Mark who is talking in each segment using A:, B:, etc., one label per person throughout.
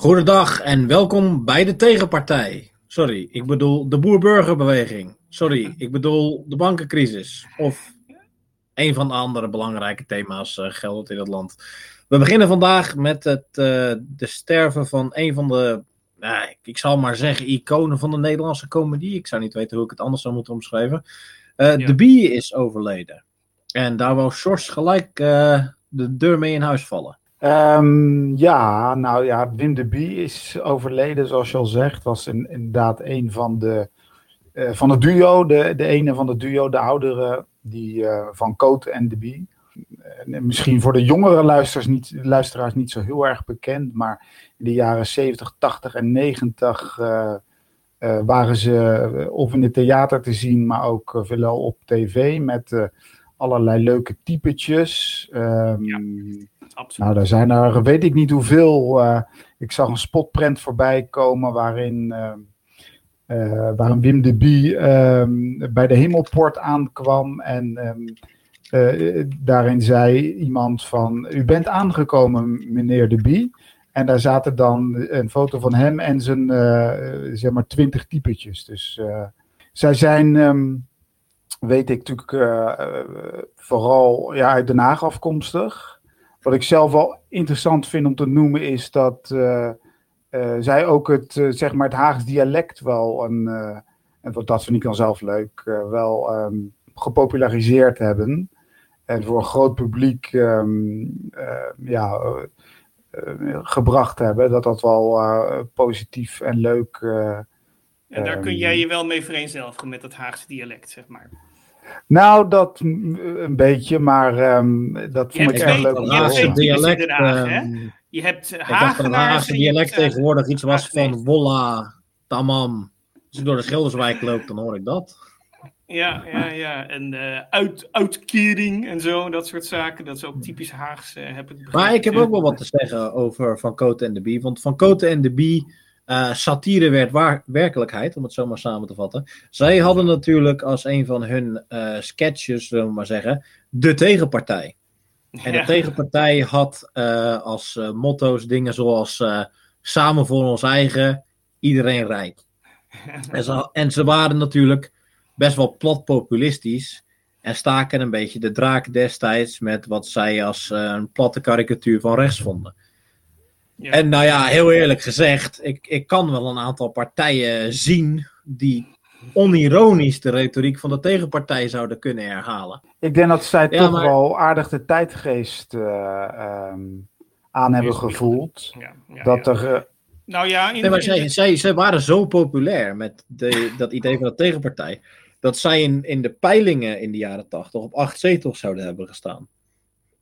A: Goedendag en welkom bij de tegenpartij. Sorry, ik bedoel de boer-burgerbeweging. Sorry, ik bedoel de bankencrisis. Of een van de andere belangrijke thema's uh, geldt in het land. We beginnen vandaag met het uh, de sterven van een van de, nou, ik zal maar zeggen, iconen van de Nederlandse comedie. Ik zou niet weten hoe ik het anders zou moeten omschrijven. Uh, ja. De Bie is overleden. En daar wou Sjors gelijk de deur mee in huis vallen.
B: Um, ja, nou ja, Wim de Bie is overleden, zoals je al zegt. Was in, inderdaad een van de uh, van het duo, de, de ene van het duo, de oudere, die uh, van Coat en de Bie. Uh, misschien voor de jongere luisteraars niet, luisteraars niet zo heel erg bekend, maar in de jaren 70, 80 en 90 waren ze of in het theater te zien, maar ook veelal op tv met allerlei leuke typetjes. Um, ja. Nou, daar zijn er, weet ik niet hoeveel. Uh, ik zag een spotprint voorbij komen waarin, uh, uh, waarin Wim de Bie ehm, bij de Hemelpoort aankwam. En um, daarin zei iemand van, u bent aangekomen meneer de Bie. En daar zaten dan een foto van hem en zijn, zeg maar, twintig typetjes. Dus zij zijn... Um, weet ik natuurlijk vooral ja, uit Den Haag afkomstig. Wat ik zelf wel interessant vind om te noemen is dat uh, uh, zij ook het, uh, zeg maar het Haags dialect wel, een, en dat vind ik dan zelf leuk, wel um, gepopulariseerd hebben. En voor een groot publiek um, ja, gebracht hebben. Dat dat wel positief en leuk
C: En daar kun jij je wel mee vereenzelvigen met het Haagse dialect, zeg maar.
B: Nou, dat een beetje, maar um, dat vond ik erg leuk.
A: Je hebt dialect. Haag,
C: je hebt
A: Ik dacht dat het Haagse dialect hebt, tegenwoordig iets was van Wolla, Tamam. Als ik door de Schilderswijk loop, dan hoor ik dat.
C: Ja, ja, ja. En uh, uit, uitkering en zo, dat soort zaken. Dat is ook typisch Haags, uh, heb ik
A: Maar ik heb ook wel wat te zeggen over Van Koten en de Bie. Want Van Koten en de Bie uh, satire werd waar, werkelijkheid, om het zo maar samen te vatten. Zij hadden natuurlijk als een van hun uh, sketches, zullen we maar zeggen, de tegenpartij. En de tegenpartij had uh, als motto's dingen zoals samen voor ons eigen, iedereen rijk. En ze, en ze waren natuurlijk best wel plat populistisch en staken een beetje de draak destijds met wat zij als een platte karikatuur van rechts vonden. Ja. En nou ja, heel eerlijk gezegd, ik, ik kan wel een aantal partijen zien die onironisch de retoriek van de tegenpartij zouden kunnen herhalen.
B: Ik denk dat zij ja, toch maar... wel aardig de tijdgeest uh, um, aan hebben gevoeld. Ja, dat er. Uh...
C: nou ja, in,
A: nee, maar zij, zij, zij waren zo populair met de, dat idee van de tegenpartij. Dat zij in, in de peilingen in de jaren tachtig op acht zetels zouden hebben gestaan.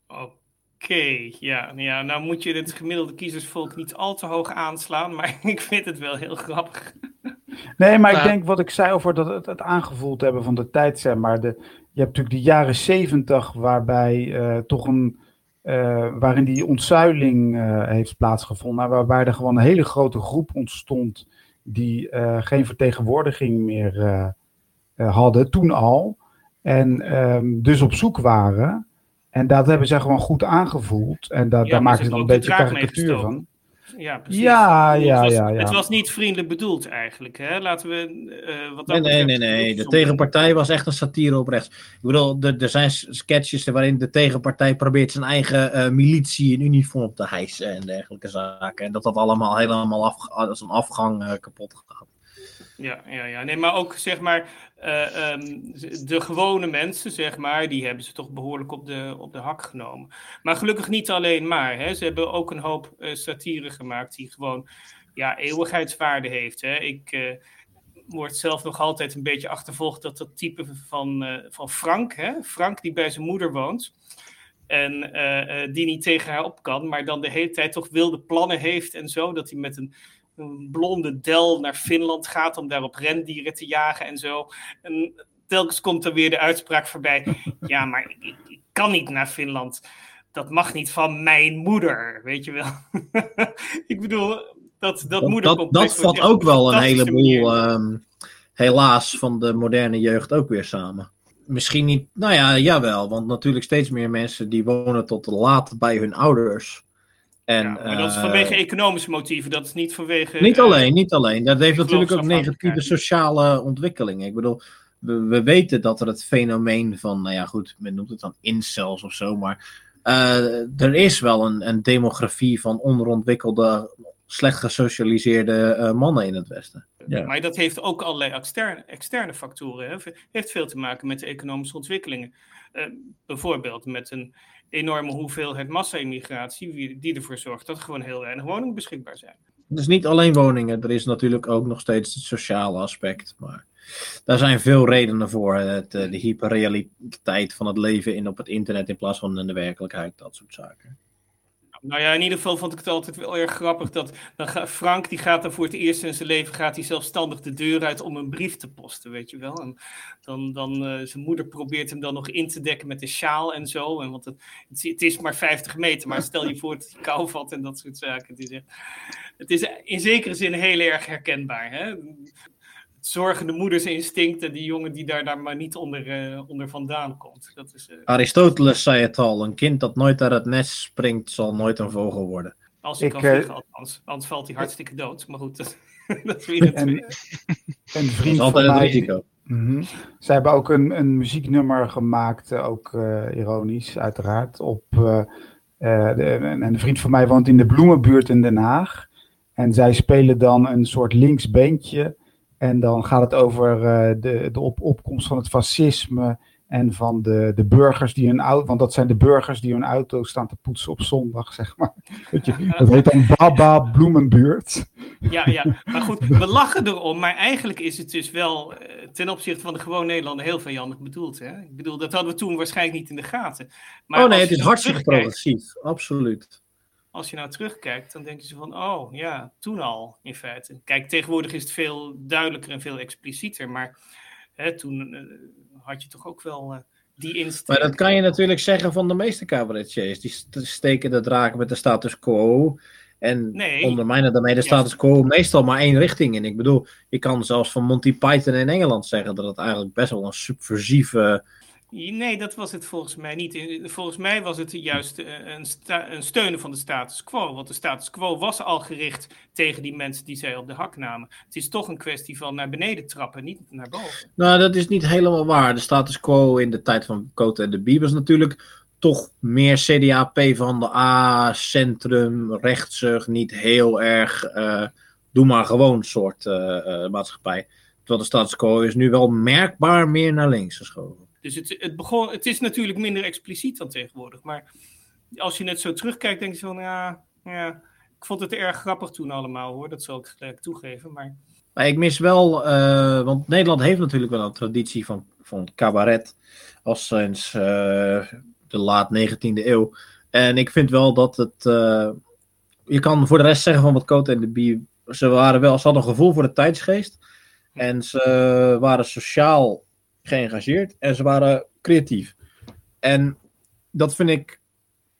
C: Oh. Oké, okay, ja, ja. Nou moet je het gemiddelde kiezersvolk niet al te hoog aanslaan, maar ik vind het wel heel grappig.
B: Nee, maar ja. ik denk wat ik zei over dat het, het aangevoeld hebben van de tijd, zeg maar. De, je hebt natuurlijk de jaren zeventig waarbij uh, toch een, uh, waarin die ontzuiling uh, heeft plaatsgevonden, waarbij er gewoon een hele grote groep ontstond die geen vertegenwoordiging meer hadden, toen al. En um, dus op zoek waren en dat hebben ze gewoon goed aangevoeld. En da ja, daar maken ze dan een beetje karikatuur van.
C: Ja, precies.
B: Ja, ja,
C: het was,
B: ja, ja.
C: Het was niet vriendelijk bedoeld eigenlijk. Hè? Laten we. Uh, wat
A: nee, nee, nee, nee. De tegenpartij was echt een satire op rechts. Ik bedoel, er, er zijn sketches waarin de tegenpartij probeert zijn eigen uh, militie in uniform op te hijsen en dergelijke zaken. En dat dat allemaal helemaal af, als een afgang uh, kapot gaat.
C: Ja, ja, ja. Nee, maar ook zeg maar. Uh, um, de gewone mensen, zeg maar, die hebben ze toch behoorlijk op de, op de hak genomen. Maar gelukkig niet alleen maar. Hè. Ze hebben ook een hoop uh, satire gemaakt die gewoon ja, eeuwigheidswaarde heeft. Hè. Ik uh, word zelf nog altijd een beetje achtervolgd dat dat type van, van Frank, hè. Frank die bij zijn moeder woont. En die niet tegen haar op kan, maar dan de hele tijd toch wilde plannen heeft en zo. Dat hij met een een blonde del naar Finland gaat om daar op rendieren te jagen en zo. En telkens komt er weer de uitspraak voorbij. Ja, maar ik, ik kan niet naar Finland. Dat mag niet van mijn moeder, weet je wel. ik bedoel, dat, dat,
A: dat
C: moedercomplex...
A: Dat, dat vat ook wel een heleboel, um, helaas, van de moderne jeugd ook weer samen. Misschien niet, nou ja, jawel, want natuurlijk steeds meer mensen die wonen tot laat bij hun ouders. En,
C: ja, maar dat is vanwege economische motieven, dat is niet vanwege...
A: Niet alleen, niet alleen. Dat heeft natuurlijk ook negatieve sociale ontwikkelingen. Ik bedoel, we, we, weten dat er het fenomeen van, nou ja goed, men noemt het dan incels of zo, maar uh, er is wel een, een demografie van onderontwikkelde slecht gesocialiseerde uh, mannen in het Westen.
C: Ja. Maar dat heeft ook allerlei externe, externe factoren. Hè. heeft veel te maken met de economische ontwikkelingen. Uh, bijvoorbeeld met een enorme hoeveelheid massa-immigratie, die ervoor zorgt dat er gewoon heel weinig woningen beschikbaar zijn.
A: Dus niet alleen woningen, er is natuurlijk ook nog steeds het sociale aspect. Maar daar zijn veel redenen voor. Het, eh, de hyperrealiteit van het leven in op het internet in plaats van in de werkelijkheid, dat soort zaken.
C: Nou ja, in ieder geval vond ik het altijd wel erg grappig dat Frank, die gaat dan voor het eerst in zijn leven, gaat hij zelfstandig de deur uit om een brief te posten, weet je wel. En dan, dan uh, zijn moeder probeert hem dan nog in te dekken met een sjaal en zo. En want het, het, is maar 50 meter, maar stel je voor dat hij kou valt en dat soort zaken. Het is, het is in zekere zin heel erg herkenbaar. Hè? Zorgende moedersinstinct en die jongen die daar, daar maar niet onder, uh, onder vandaan komt. Dat is, uh...
A: Aristoteles zei het al, een kind dat nooit uit het nest springt zal nooit een vogel worden.
C: Als hij kan uh... vliegen, althans. Anders valt hij hartstikke dood. Maar goed, dat, dat is weer het
B: en, een vriend dat is altijd het risico. Mm -hmm. Zij hebben ook een, een muzieknummer gemaakt, ook ironisch uiteraard, op... De, en een vriend van mij woont in de Bloemenbuurt in Den Haag. En zij spelen dan een soort linksbeentje en dan gaat het over uh, de, de op opkomst van het fascisme en van de, de burgers die hun auto, want dat zijn de burgers die hun auto staan te poetsen op zondag, zeg maar. Weet je, dat heet dan Baba Bloemenbuurt.
C: Ja, ja, maar goed, we lachen erom, maar eigenlijk is het dus wel uh, ten opzichte van de gewone Nederlander heel vijandig bedoeld. Hè? Ik bedoel, dat hadden we toen waarschijnlijk niet in de gaten.
A: Maar oh nee, het is hartstikke progressief, absoluut
C: als je nou terugkijkt, dan denk je zo van, oh ja, toen al in feite. Kijk, tegenwoordig is het veel duidelijker en veel explicieter, maar hè, toen uh, had je toch ook wel uh, die insteek.
A: Maar dat kan je natuurlijk zeggen van de meeste cabaretiers. Die steken de draak met de status quo. En nee, ondermijnen daarmee de status quo meestal maar één richting in. Ik bedoel, je kan zelfs van Monty Python in Engeland zeggen dat het eigenlijk best wel een subversieve
C: Nee, dat was het volgens mij niet. Volgens mij was het juist eh, een, een, steunen van de status quo. Want de status quo was al gericht tegen die mensen die zij op de hak namen. Het is toch een kwestie van naar beneden trappen, niet naar boven.
A: Nou, dat is niet helemaal waar. De status quo in de tijd van Cote en de was natuurlijk toch meer CDA, P van de A, centrum, rechtsig, niet heel erg. Uh, doe maar gewoon soort uh, maatschappij. Terwijl de status quo is nu wel merkbaar meer naar links geschoven.
C: Dus het, het, begon, het is natuurlijk minder expliciet dan tegenwoordig. Maar als je net zo terugkijkt, denk je van ja, ja, ik vond het erg grappig toen allemaal hoor. Dat zal ik gelijk toegeven. Maar...
A: maar ik mis wel, uh, want Nederland heeft natuurlijk wel een traditie van, van cabaret. Als sinds uh, de laat 19e eeuw. En ik vind wel dat het. Uh, je kan voor de rest zeggen van wat Cote en de Bie. Ze waren wel, ze hadden een gevoel voor de tijdsgeest. En ze waren sociaal geëngageerd en ze waren creatief. En dat vind ik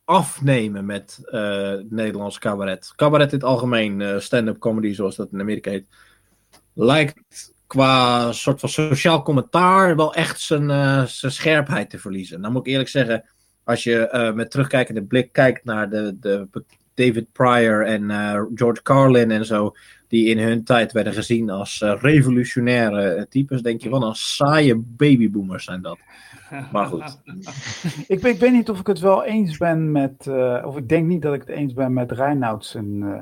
A: afnemen met uh, Nederlands cabaret. Cabaret in het algemeen, uh, stand-up comedy zoals dat in Amerika heet, lijkt qua soort van sociaal commentaar wel echt zijn, uh, zijn scherpheid te verliezen. Dan moet ik eerlijk zeggen, als je met terugkijkende blik kijkt naar de, de David Pryor en George Carlin en zo, die in hun tijd werden gezien als uh, revolutionaire types, denk je van een saaie babyboomers zijn dat. Maar goed.
B: ik, ik, weet niet of ik het wel eens ben met, of ik denk niet dat ik het eens ben met Reinouds een uh,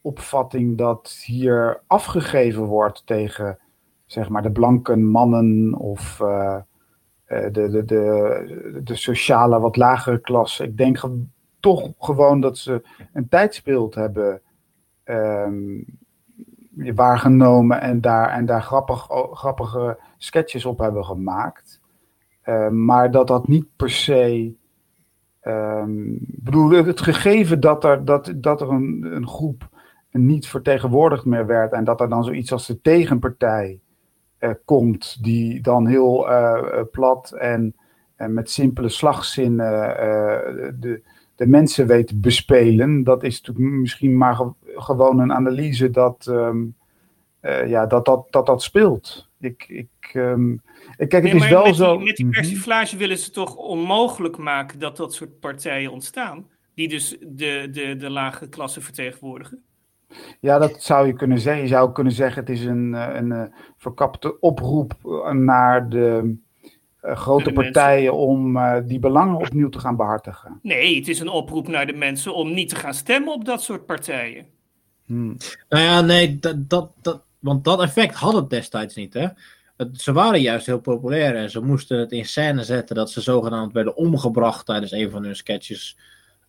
B: opvatting dat hier afgegeven wordt tegen zeg maar de blanke mannen of de, de, de, de sociale wat lagere klasse. Ik denk toch gewoon dat ze een tijdsbeeld hebben um, waargenomen en daar, en daar grappig, grappige sketches op hebben gemaakt. Uh, maar dat dat niet per se. Um, bedoel, het gegeven dat er, dat, dat er een, een groep niet vertegenwoordigd meer werd en dat er dan zoiets als de tegenpartij uh, komt, die dan heel uh, plat en, en met simpele slagzinnen de, de mensen weet te bespelen. Dat is natuurlijk misschien maar gewoon een analyse dat, um, uh, ja, dat, dat, dat dat speelt. Ik, ik, um, ik kijk, het nee, is wel
C: met
B: zo.
C: Die, met die mhm. persiflage willen ze toch onmogelijk maken dat dat soort partijen ontstaan. die dus de, de, de lage klasse vertegenwoordigen?
B: Ja, dat zou je kunnen zeggen. Je zou kunnen zeggen, het is een, een, verkapte oproep naar de grote partijen om die belangen opnieuw te gaan behartigen.
C: Nee, het is een oproep naar de mensen om niet te gaan stemmen op dat soort partijen.
A: Hmm. Nou ja, nee, dat, dat, dat, want dat effect had het destijds niet. Hè? ze waren juist heel populair en ze moesten het in scène zetten dat ze zogenaamd werden omgebracht tijdens een van hun sketches.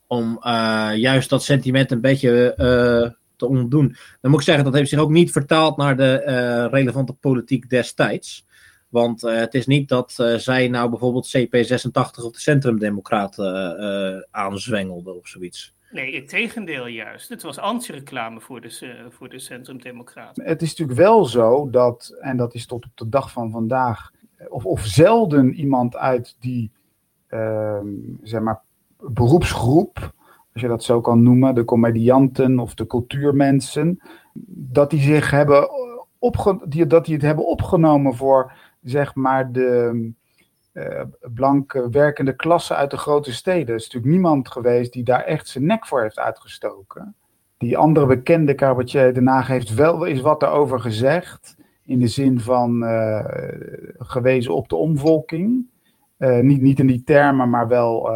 A: Om uh, juist dat sentiment een beetje uh, te ontdoen. Dan moet ik zeggen, dat heeft zich ook niet vertaald naar de uh, relevante politiek destijds. Want het is niet dat zij nou bijvoorbeeld CP86 of de Centrumdemocraten aanzwengelden of zoiets.
C: Nee, het tegendeel juist. Het was anti-reclame voor de, voor de Centrumdemocraten.
B: Het is natuurlijk wel zo dat, en dat is tot op de dag van vandaag, of, of zelden iemand uit die, uh, zeg maar, beroepsgroep, als je dat zo kan noemen, de comedianten of de cultuurmensen, dat die zich hebben opge die, dat die het hebben opgenomen voor, zeg maar, de uh, blanke werkende klasse uit de grote steden. Er is natuurlijk niemand geweest die daar echt zijn nek voor heeft uitgestoken. Die andere bekende cabaretier daarna heeft wel eens wat daarover gezegd. In de zin van uh, gewezen op de omvolking. Uh, niet, niet in die termen, maar wel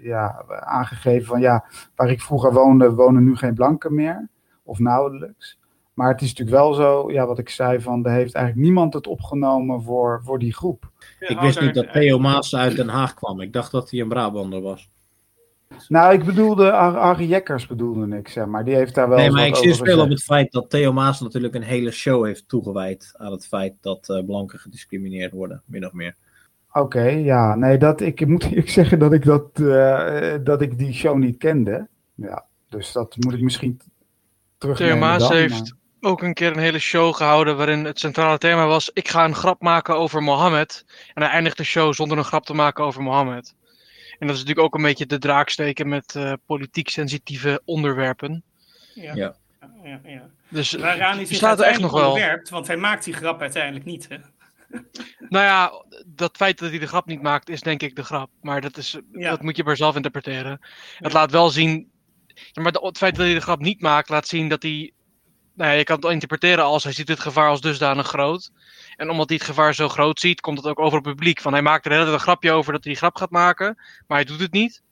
B: ja, aangegeven van ja, waar ik vroeger woonde, wonen nu geen blanken meer. Of nauwelijks. Maar het is natuurlijk wel zo, ja, wat ik zei, van er heeft eigenlijk niemand het opgenomen voor, voor die groep.
A: ik wist niet dat Theo Maas uit Den Haag kwam. Ik dacht dat hij een Brabander was.
B: Nou, ik bedoelde, Arie Jekkers bedoelde ik, zeg maar. Die heeft daar wel
A: Nee, maar ik zie veel op het feit dat Theo Maas natuurlijk een hele show heeft toegewijd aan het feit dat uh, blanken gediscrimineerd worden, min of meer.
B: Oké, ja. Nee, dat, ik moet ik zeggen dat ik, dat, uh, dat ik die show niet kende. Ja, dus dat moet ik misschien terugnemen.
D: Theo Maas heeft ook een keer een hele show gehouden waarin het centrale thema was: ik ga een grap maken over Mohammed. En hij eindigt de show zonder een grap te maken over Mohammed. En dat is natuurlijk ook een beetje de draak steken met uh, politiek sensitieve onderwerpen.
C: Ja. ja. ja, ja.
D: Dus
C: Waaraan is staat er echt nog wel. Onderwerpt, want hij maakt die grap uiteindelijk niet. Hè?
D: Nou ja, dat feit dat hij de grap niet maakt, is denk ik de grap. Maar dat, is, dat moet je maar zelf interpreteren. Het laat wel zien. maar het feit dat hij de grap niet maakt, laat zien dat hij nou ja, je kan het interpreteren als hij ziet het gevaar als dusdanig groot. En omdat hij het gevaar zo groot ziet, komt het ook over het publiek. Van hij maakt er hele een grapje over dat hij die grap gaat maken, maar hij doet het niet.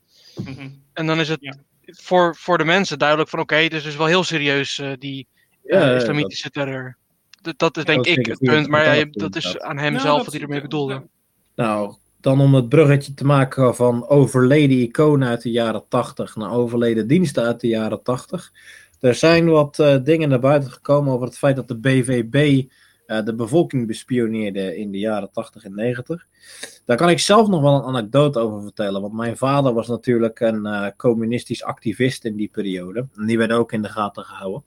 D: Mhm. En dan is het voor, voor de mensen duidelijk van oké, okay, dus is wel heel serieus uh, die uh, islamitische dat... terror. Dat, dat is denk ik het punt, maar ja, dat is aan hem zelf wat hij ermee bedoelde.
A: Nou, dan om het bruggetje te maken van overleden iconen uit de jaren 80 naar overleden diensten uit de jaren 80. Er zijn wat uh, dingen naar buiten gekomen over het feit dat de BVB eh, de bevolking bespioneerde in de jaren 80 en 90. Daar kan ik zelf nog wel een anekdote over vertellen. Want mijn vader was natuurlijk een uh, communistisch activist in die periode. En die werd ook in de gaten gehouden.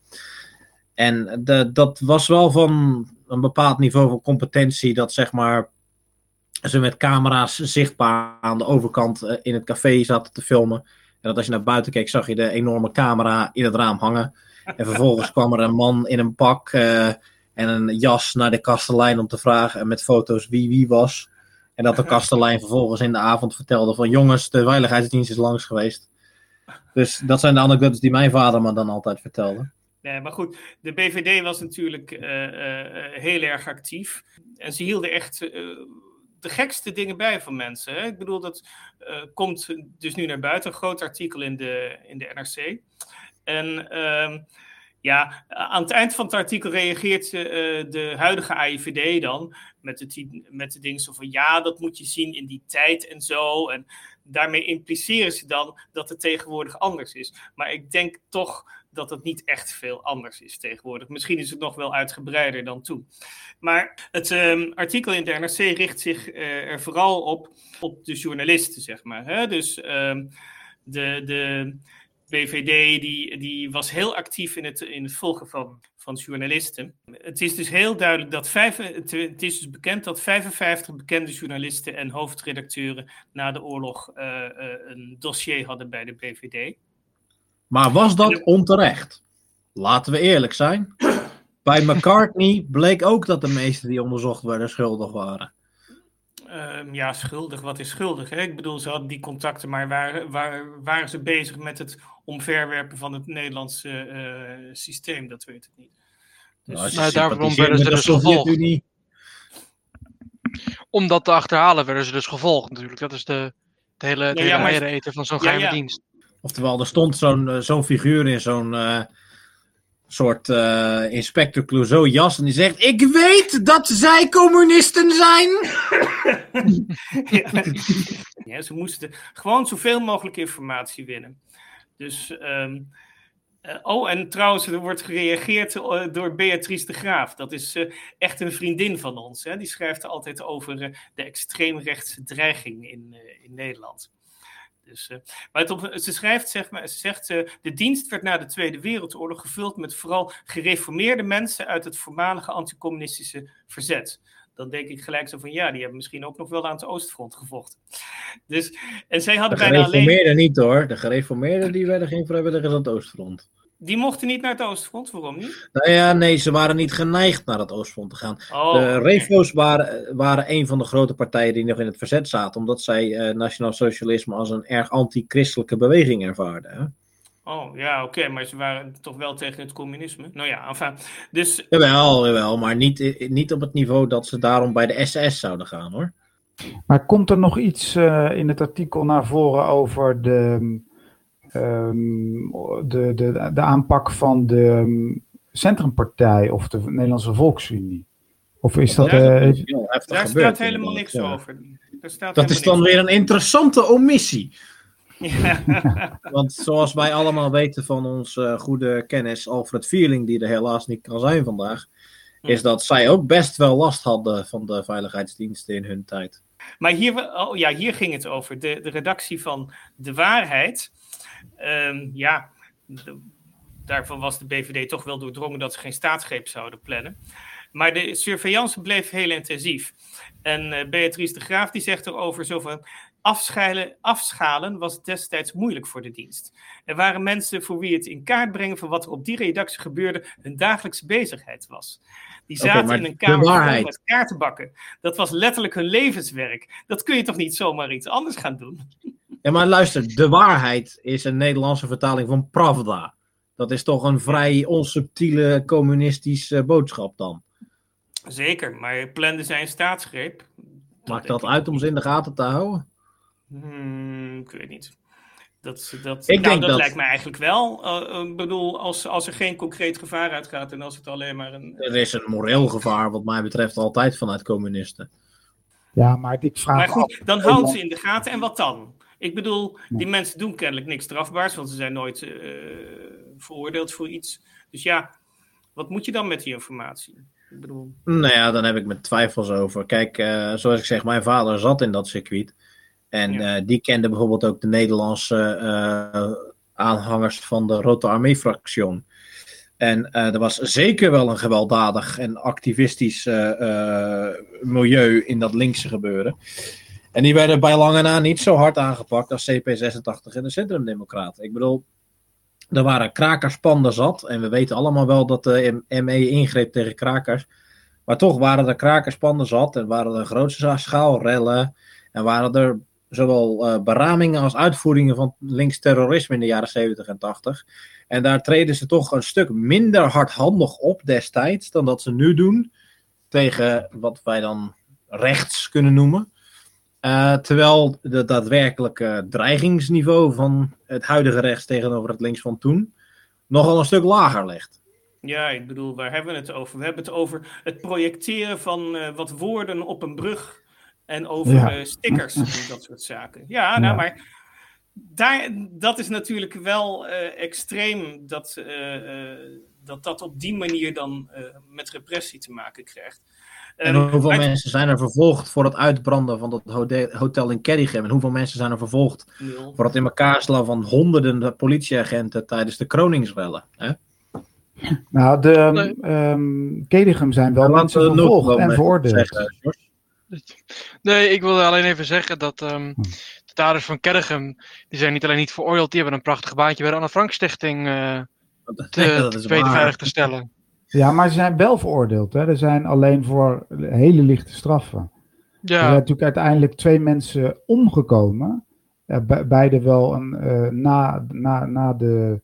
A: En de, dat was wel van een bepaald niveau van competentie dat zeg maar ze met camera's zichtbaar aan de overkant in het café zaten te filmen. En dat als je naar buiten keek, zag je de enorme camera in het raam hangen. En vervolgens kwam er een man in een pak uh, en een jas naar de kastelein om te vragen met foto's wie wie was. En dat de kastelein vervolgens in de avond vertelde van jongens, de veiligheidsdienst is langs geweest. Dus dat zijn de anekdotes die mijn vader me dan altijd vertelde.
C: Nee, maar goed, de BVD was natuurlijk uh, uh, heel erg actief. En ze hielden echt de gekste dingen bij van mensen. Hè? Ik bedoel, dat uh, komt dus nu naar buiten. Een groot artikel in de, in de NRC. En uh, ja, aan het eind van het artikel reageert uh, de huidige AIVD dan met de, met de dingen zo van ja, dat moet je zien in die tijd en zo. En daarmee impliceren ze dan dat het tegenwoordig anders is. Maar ik denk toch dat het niet echt veel anders is tegenwoordig. Misschien is het nog wel uitgebreider dan toen. Maar het um, artikel in de NRC richt zich uh, er vooral op, op de journalisten, zeg maar. Hè? Dus um, de, de BVD die, die was heel actief in het, in het volgen van, van journalisten. Het is dus heel duidelijk dat vijf, het, is dus bekend dat 55 bekende journalisten en hoofdredacteuren na de oorlog uh, uh, een dossier hadden bij de BVD.
A: Maar was dat onterecht? Laten we eerlijk zijn. Bij McCartney bleek ook dat de meesten die onderzocht werden schuldig waren.
C: Ehm, ja, schuldig. Wat is schuldig? Hè? Ik bedoel, ze hadden die contacten, maar waren, waren, waren ze bezig met het omverwerpen van het Nederlandse uh, systeem? Dat weet ik niet.
D: Dus, nou, nou daarom werden ze dus gevolgd. Om dat te achterhalen werden ze dus gevolgd natuurlijk. Dat is de, de hele, de ja, hele eten van zo'n geheime dienst.
A: Oftewel, er stond zo'n eh, zo'n figuur in zo'n uh, soort uh, Inspector Clouseau jas en die zegt: Ik weet dat zij communisten zijn.
C: ja. ze moesten gewoon zoveel mogelijk informatie winnen. Dus. Um, oh, en trouwens, er wordt gereageerd door Beatrice de Graaf. Dat is echt een vriendin van ons. Hè? Die schrijft altijd over de extreemrechtse dreiging in, in Nederland. Dus, uh, maar het op, ze schrijft, zeg maar, ze zegt, uh, de dienst werd na de Tweede Wereldoorlog gevuld met vooral gereformeerde mensen uit het voormalige anticommunistische verzet. Dan denk ik gelijk zo van, ja, die hebben misschien ook nog wel aan het Oostfront gevochten. Dus, en zij hadden
A: de
C: bijna
A: alleen... Gereformeerden niet hoor, de gereformeerden die werden geen vrijwilligers aan het Oostfront.
C: Die mochten niet naar het Oostfront, waarom niet?
A: Nou ja, nee, ze waren niet geneigd naar het Oostfront te gaan. Oh, de Refo's waren, waren een van de grote partijen die nog in het verzet zaten, omdat zij uh, nationaal socialisme als een erg anti-christelijke beweging ervaarden. Hè?
C: Oh, ja, oké, maar ze waren toch wel tegen het communisme? Nou ja, enfin, dus...
A: Jawel, jawel, maar niet, niet op het niveau dat ze daarom bij de SS zouden gaan, hoor.
B: Maar komt er nog iets uh, in het artikel naar voren over de Ehm, de, de, de aanpak van de ehm, Centrumpartij of de Nederlandse Volksunie? Of is dat...
C: Daar, uh, daar staat helemaal niks over.
A: Staat dat is dan weer een interessante omissie. Ja. Want zoals wij allemaal weten van onze goede kennis Alfred Vierling, die er helaas niet kan zijn vandaag, is dat zij ook best wel last hadden van de veiligheidsdiensten in hun tijd.
C: Maar hier, oh ja, hier ging het over. De, de redactie van De Waarheid Um, ja, daarvan was de BVD toch wel doordrongen dat ze geen staatsgreep zouden plannen. Maar de surveillance bleef heel intensief. En uh, Beatrice de Graaf die zegt erover zo van... Afschalen, afschalen was destijds moeilijk voor de dienst. Er waren mensen voor wie het in kaart brengen van wat er op die redactie gebeurde hun dagelijkse bezigheid was. Die zaten in een kamer met kaartenbakken. Dat was letterlijk hun levenswerk. Dat kun je toch niet zomaar iets anders gaan doen?
A: Ja, maar luister, de waarheid is een Nederlandse vertaling van Pravda. Dat is toch een vrij onsubtiele communistische boodschap dan?
C: Zeker, maar planden zijn staatsgreep.
A: Maakt dat uit om ze in de gaten te houden?
C: Hmm, ik weet niet. Dat, dat, ik nou, denk dat, dat, lijkt me eigenlijk wel. Uh, ik bedoel, als, als er geen concreet gevaar uitgaat en als het alleen maar een.
A: Er is een moreel gevaar, wat mij betreft, altijd vanuit communisten.
B: Ja, maar ik vraag.
C: Maar goed, dan houden ze in de gaten en wat dan? Ik bedoel, die mensen doen kennelijk niks strafbaars, want ze zijn nooit uh, veroordeeld voor iets. Dus ja, wat moet je dan met die informatie? Ik bedoel...
A: Nou ja, dan heb ik mijn twijfels over. Kijk, uh, zoals ik zeg, mijn vader zat in dat circuit. En ja. uh, die kende bijvoorbeeld ook de Nederlandse aanhangers van de Rote Armee-fractie. En er was zeker wel een gewelddadig en activistisch milieu in dat linkse gebeuren. En die werden bij lange na niet zo hard aangepakt als CP86 en de Centrumdemocraten. Ik bedoel, er waren krakerspanden zat. En we weten allemaal wel dat de ME ingreep tegen krakers. Maar toch waren er krakerspanden zat. En waren er grootste schaalrellen. En waren er zowel uh, beramingen als uitvoeringen van links terrorisme in de jaren 70 en 80. En daar treden ze toch een stuk minder hardhandig op destijds dan dat ze nu doen. Tegen wat wij dan rechts kunnen noemen. Uh, terwijl het daadwerkelijke dreigingsniveau van het huidige rechts tegenover het links van toen nogal een stuk lager ligt.
C: Ja, ik bedoel, waar hebben we het over? We hebben het over het projecteren van uh, wat woorden op een brug en over ja. uh, stickers en dat soort zaken. Ja, ja. nou, maar daar, dat is natuurlijk wel extreem dat, dat dat op die manier dan met repressie te maken krijgt.
A: En ehm, hoeveel mensen zijn er vervolgd voor het uitbranden van dat hotel in Kerrichem? En hoeveel mensen zijn er vervolgd voor het in elkaar slaan van honderden politieagenten tijdens de Kroningsrellen? Hè?
B: Nou, de um, Kerrichem zijn wel mensen vervolgd en veroordeeld.
D: Nee, ik wilde alleen even zeggen dat um, de daders van Kerrichem, die zijn niet alleen niet veroordeeld, die hebben een prachtig baantje bij de Anne Frank Stichting uh, te, te veilig te stellen.
B: Ja, maar ze zijn wel veroordeeld. Hè? Er zijn alleen voor hele lichte straffen. Ja. Er zijn natuurlijk uiteindelijk twee mensen omgekomen. beide wel een, na, na, na de,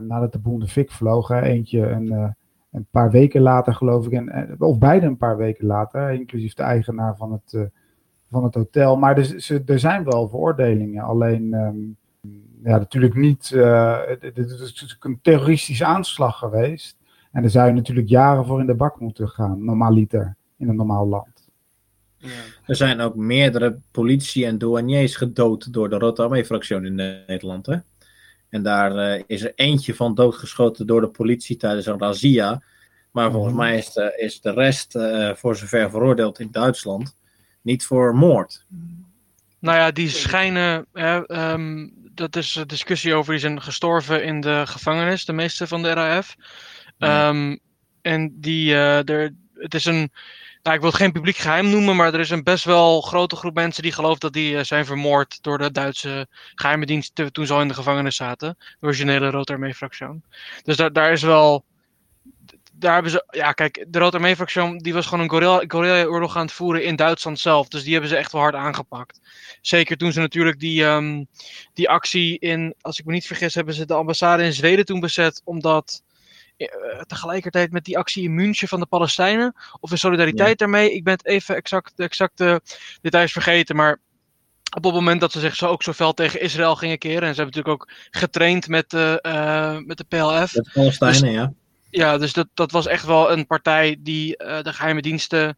B: nadat de boel de fik vloog. Eentje een, een paar weken later, geloof ik. En, of beide een paar weken later, inclusief de eigenaar van het, van het hotel. Maar er, er zijn wel veroordelingen. Alleen. Ehm, ja, natuurlijk niet. Uh, het, is natuurlijk een terroristische aanslag geweest. En daar zou je natuurlijk jaren voor in de bak moeten gaan, normaliter, in een normaal land.
A: Ja. Er zijn ook meerdere politie- en douaniers gedood door de Rotterdam-fractie in Nederland. Hè? En daar uh, is er eentje van doodgeschoten door de politie tijdens een razzia. Maar volgens mhm. mij is de, is de rest, uh, voor zover veroordeeld in Duitsland, niet voor moord.
D: Nou ja, die schijnen. um, dat is een discussie over. Die zijn gestorven in de gevangenis, de meeste van de RAF. Ehm, en die, uh, er, het is een. Nou, ik wil het geen publiek geheim noemen, maar er is een best wel grote groep mensen die geloven dat die uh, zijn vermoord door de Duitse geheime dienst toen ze al in de gevangenis zaten. De originele Rotarmee-fractie. Dus daar, daar is wel daar hebben ze, ja kijk, de Rote Armee-fractie die was gewoon een guerrilla-oorlog aan het voeren in Duitsland zelf. Dus die hebben ze echt wel hard aangepakt. Zeker toen ze natuurlijk die, um, die actie in, als ik me niet vergis, hebben ze de ambassade in Zweden toen bezet. Omdat tegelijkertijd met die actie in München van de Palestijnen, of in solidariteit daarmee, ik ben het even exact, de exacte details vergeten, maar op het moment dat ze zich zo ook zo fel tegen Israël gingen keren. En ze hebben natuurlijk ook getraind met de, uh, met de PLF.
A: Met de Palestijnen, dus ja.
D: Ja, dus dat, dat was echt wel een partij die uh, de geheime diensten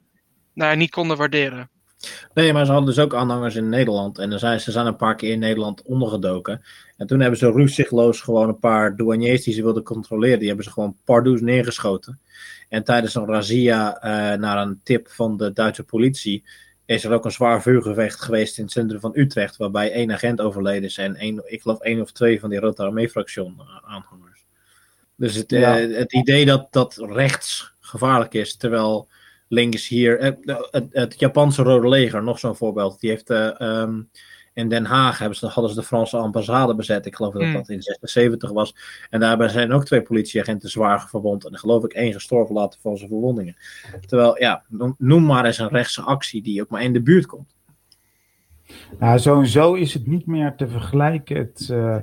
D: nou, niet konden waarderen.
A: Nee, maar ze hadden dus ook aanhangers in Nederland. En dan zijn, ze zijn een paar keer in Nederland ondergedoken. En toen hebben ze ruzigloos gewoon een paar douaniers die ze wilden controleren. Die hebben ze gewoon pardoes neergeschoten. En tijdens een razzia uh, naar een tip van de Duitse politie is er ook een zwaar vuurgevecht geweest in het centrum van Utrecht. Waarbij één agent overleden is en één, ik geloof één of twee van die Rote Armee-fractie aanhangers. Dus het, eh, het idee dat, dat rechts gevaarlijk is, terwijl links hier. Eh, het, het, Japanse Rode Leger, nog zo'n voorbeeld. Die heeft uh, um, in Den Haag hebben ze, hadden ze de Franse ambassade bezet. Ik geloof dat hmm. dat in 76 was. En daarbij zijn ook twee politieagenten zwaar verwond. En geloof ik één gestorven later van zijn verwondingen. Terwijl, ja, noem maar eens een rechtse actie die ook maar in de buurt komt.
B: Nou, sowieso is het niet meer te vergelijken. Het. Uh,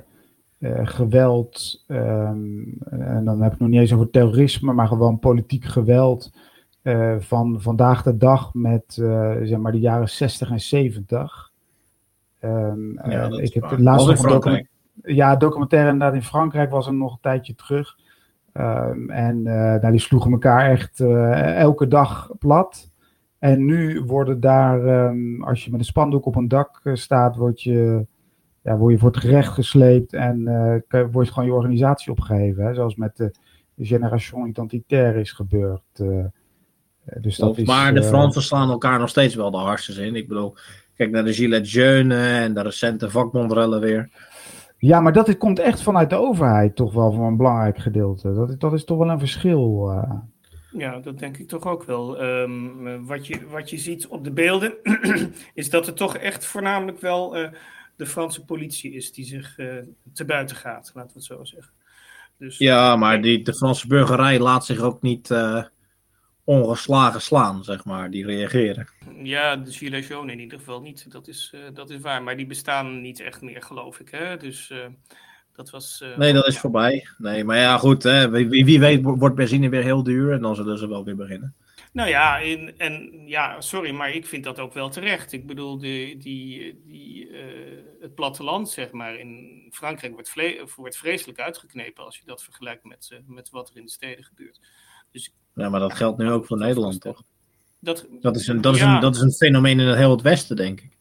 B: geweld, um, en dan heb ik nog niet eens over terrorisme, maar gewoon politiek geweld uh, van vandaag de dag met uh, zeg maar de jaren 60 en 70. Um, ja, ik heb het laatste document ja, documentaire inderdaad in Frankrijk was er nog een tijdje terug. Um, en nou, die sloegen elkaar echt elke dag plat. En nu worden daar, als je met een spandoek op een dak staat, word je ja, word je voor het gerecht gesleept en uh, wordt gewoon je organisatie opgeheven. Hè? Zoals met de, de Generation Identitaire is gebeurd. Uh, dus dat is,
A: maar de Fransen slaan elkaar nog steeds wel de hartstikke in. Ik bedoel, kijk naar de Gilets Jeunes en de recente vakbondrellen weer.
B: Ja, maar dat komt echt vanuit de overheid toch wel voor een belangrijk gedeelte. Dat, dat is toch wel een verschil. Uh.
C: Ja, dat denk ik toch ook wel. Um, wat, je, wat je ziet op de beelden is dat het toch echt voornamelijk wel uh, de Franse politie is die zich uh, te buiten gaat, laten we het zo zeggen.
A: Dus, ja, maar die, de Franse burgerij laat zich ook niet uh, ongeslagen slaan, zeg maar. Die reageren.
C: Ja, de Gilets jaunes in ieder geval niet. Dat is, uh, dat is waar. Maar die bestaan niet echt meer, geloof ik. Hè? Dus dat was...
A: nee, dat is voorbij. Nee, maar ja, goed. Hè? Wie, wie weet wordt benzine weer heel duur en dan zullen ze wel weer beginnen.
C: Nou ja, en, en ja, sorry, maar ik vind dat ook wel terecht. Ik bedoel, de, die, die, uh, het platteland, zeg maar, in Frankrijk wordt, vle wordt vreselijk uitgeknepen als je dat vergelijkt met, met wat er in de steden gebeurt.
A: Dus, ja, maar dat geldt nu ook voor Nederland, toch? Dat, dat, is een, dat, is een, dat is een fenomeen in het heel het Westen, denk ik.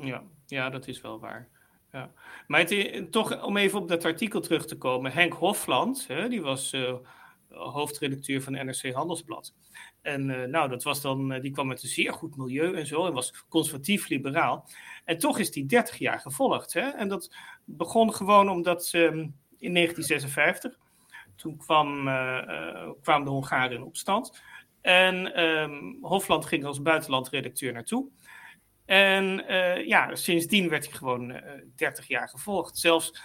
C: Ja, ja dat is wel waar. Ja. Maar het, toch, om even op dat artikel terug te komen. Henk Hofland, hè, die was uh, hoofdredacteur van NRC Handelsblad. En uh, nou, dat was dan, uh, die kwam met een zeer goed milieu en zo. En was conservatief-liberaal. En toch is die 30 jaar gevolgd. Hè? En dat begon gewoon omdat um, in 1956. Toen kwam, uh, kwamen de Hongaren in opstand. En um, Hofland ging als buitenlandredacteur naartoe. En ja, sindsdien werd hij gewoon 30 jaar gevolgd. Zelfs,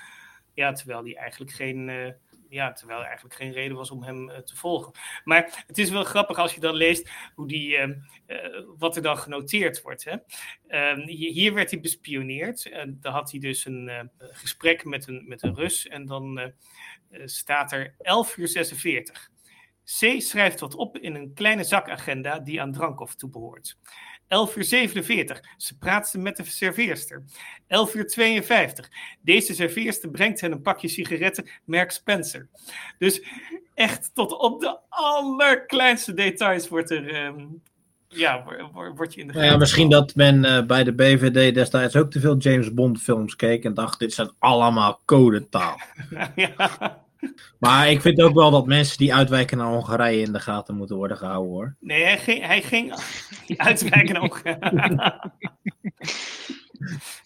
C: ja, terwijl hij eigenlijk geen ja, terwijl er eigenlijk geen reden was om hem te volgen. Maar het is wel grappig als je dan leest hoe die, wat er dan genoteerd wordt. Hè? Ehm, hier werd hij bespioneerd. En dan had hij dus een gesprek met een, met een Rus. En dan staat er 11 uur 46. C schrijft wat op in een kleine zakagenda die aan Drankov toebehoort. 11 uur 47. Ze praat met de serveerster. 11 uur 52. Deze serveerster brengt hen een pakje sigaretten, merk Spencer. Dus echt tot op de allerkleinste details wordt er. Um, ja, word je in de
A: nou ja, Misschien dat men uh, bij de BVD destijds ook te veel James Bond films keek en dacht: dit zijn allemaal codetaal. ja. Maar ik vind ook wel dat mensen die uitwijken naar Hongarije in de gaten moeten worden gehouden hoor.
C: Nee, hij ging, hij ging uitwijken naar Hongarije.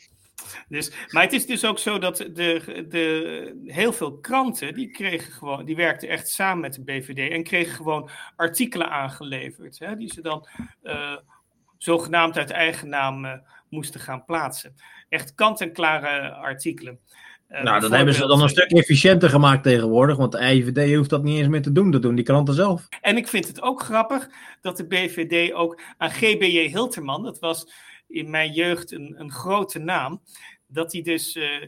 C: Dus, maar het is dus ook zo dat de, de, heel veel kranten, die, kregen gewoon, die werkten echt samen met de BVD en kregen gewoon artikelen aangeleverd. Hè, die ze dan uh, zogenaamd uit eigen naam uh, moesten gaan plaatsen. Echt kant-en-klare artikelen.
A: Uh, nou, dat hebben ze dan een stuk efficiënter gemaakt tegenwoordig, want de IVD hoeft dat niet eens meer te doen, dat doen die kranten zelf.
C: En ik vind het ook grappig dat de BVD ook aan GBJ Hilterman, dat was in mijn jeugd een, een grote naam, dat hij dus uh,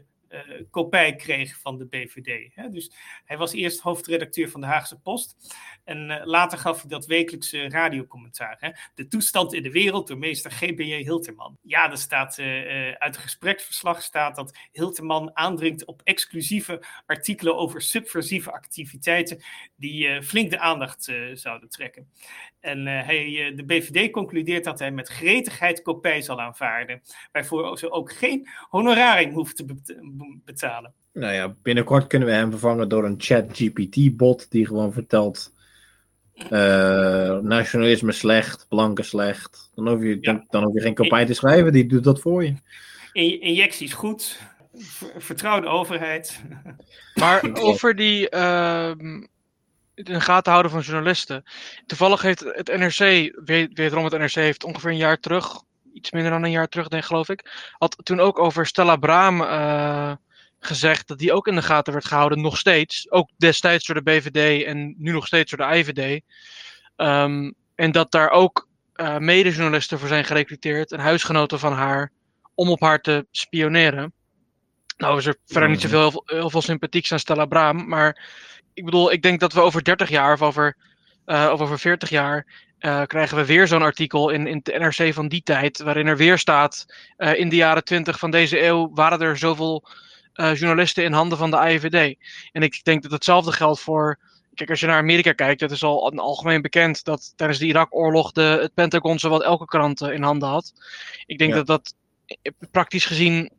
C: kopij kreeg van de BVD. Hè? Dus hij was eerst hoofdredacteur van de Haagse Post. En uh, later gaf hij dat wekelijkse radiocommentaar. Hè? De toestand in de wereld door meester G.B.J. Hilterman. Ja, er staat, uh, uit het gespreksverslag staat dat Hilterman aandringt op exclusieve artikelen over subversieve activiteiten die flink de aandacht zouden trekken. En hij, de BVD concludeert dat hij met gretigheid kopij zal aanvaarden, waarvoor ze ook geen honorarium hoeft te betalen.
A: Nou ja, binnenkort kunnen we hem vervangen door een chat-GPT-bot die gewoon vertelt uh, nationalisme slecht, blanken slecht. Dan hoef, je, dan, dan hoef je geen kopij te schrijven, die doet dat voor je.
C: In, injecties goed, vertrouw de overheid.
D: Maar over die uh, in de gaten houden van journalisten. Toevallig heeft het NRC, weet, wederom het NRC heeft ongeveer een jaar terug, iets minder dan een jaar terug, denk geloof ik, had toen ook over Stella Braam uh, gezegd dat die ook in de gaten werd gehouden, nog steeds. Ook destijds door de BVD en nu nog steeds door de IVD. Um, en dat daar ook uh, medejournalisten voor zijn gerecruiteerd en huisgenoten van haar om op haar te spioneren. Nou is er verder niet zoveel heel, heel veel sympathiek aan Stella Braam, maar ik bedoel, ik denk dat we over 30 jaar of over, uh, of over 40 jaar uh, krijgen we weer zo'n artikel in, in de NRC van die tijd, waarin er weer staat, uh, in de jaren 20 van deze eeuw waren er zoveel uh, journalisten in handen van de IVD. En ik denk dat hetzelfde geldt voor. Kijk, als je naar Amerika kijkt, het is al algemeen bekend dat tijdens de Irak-oorlog de, het Pentagon zowat elke krant in handen had. Ik denk dat dat praktisch gezien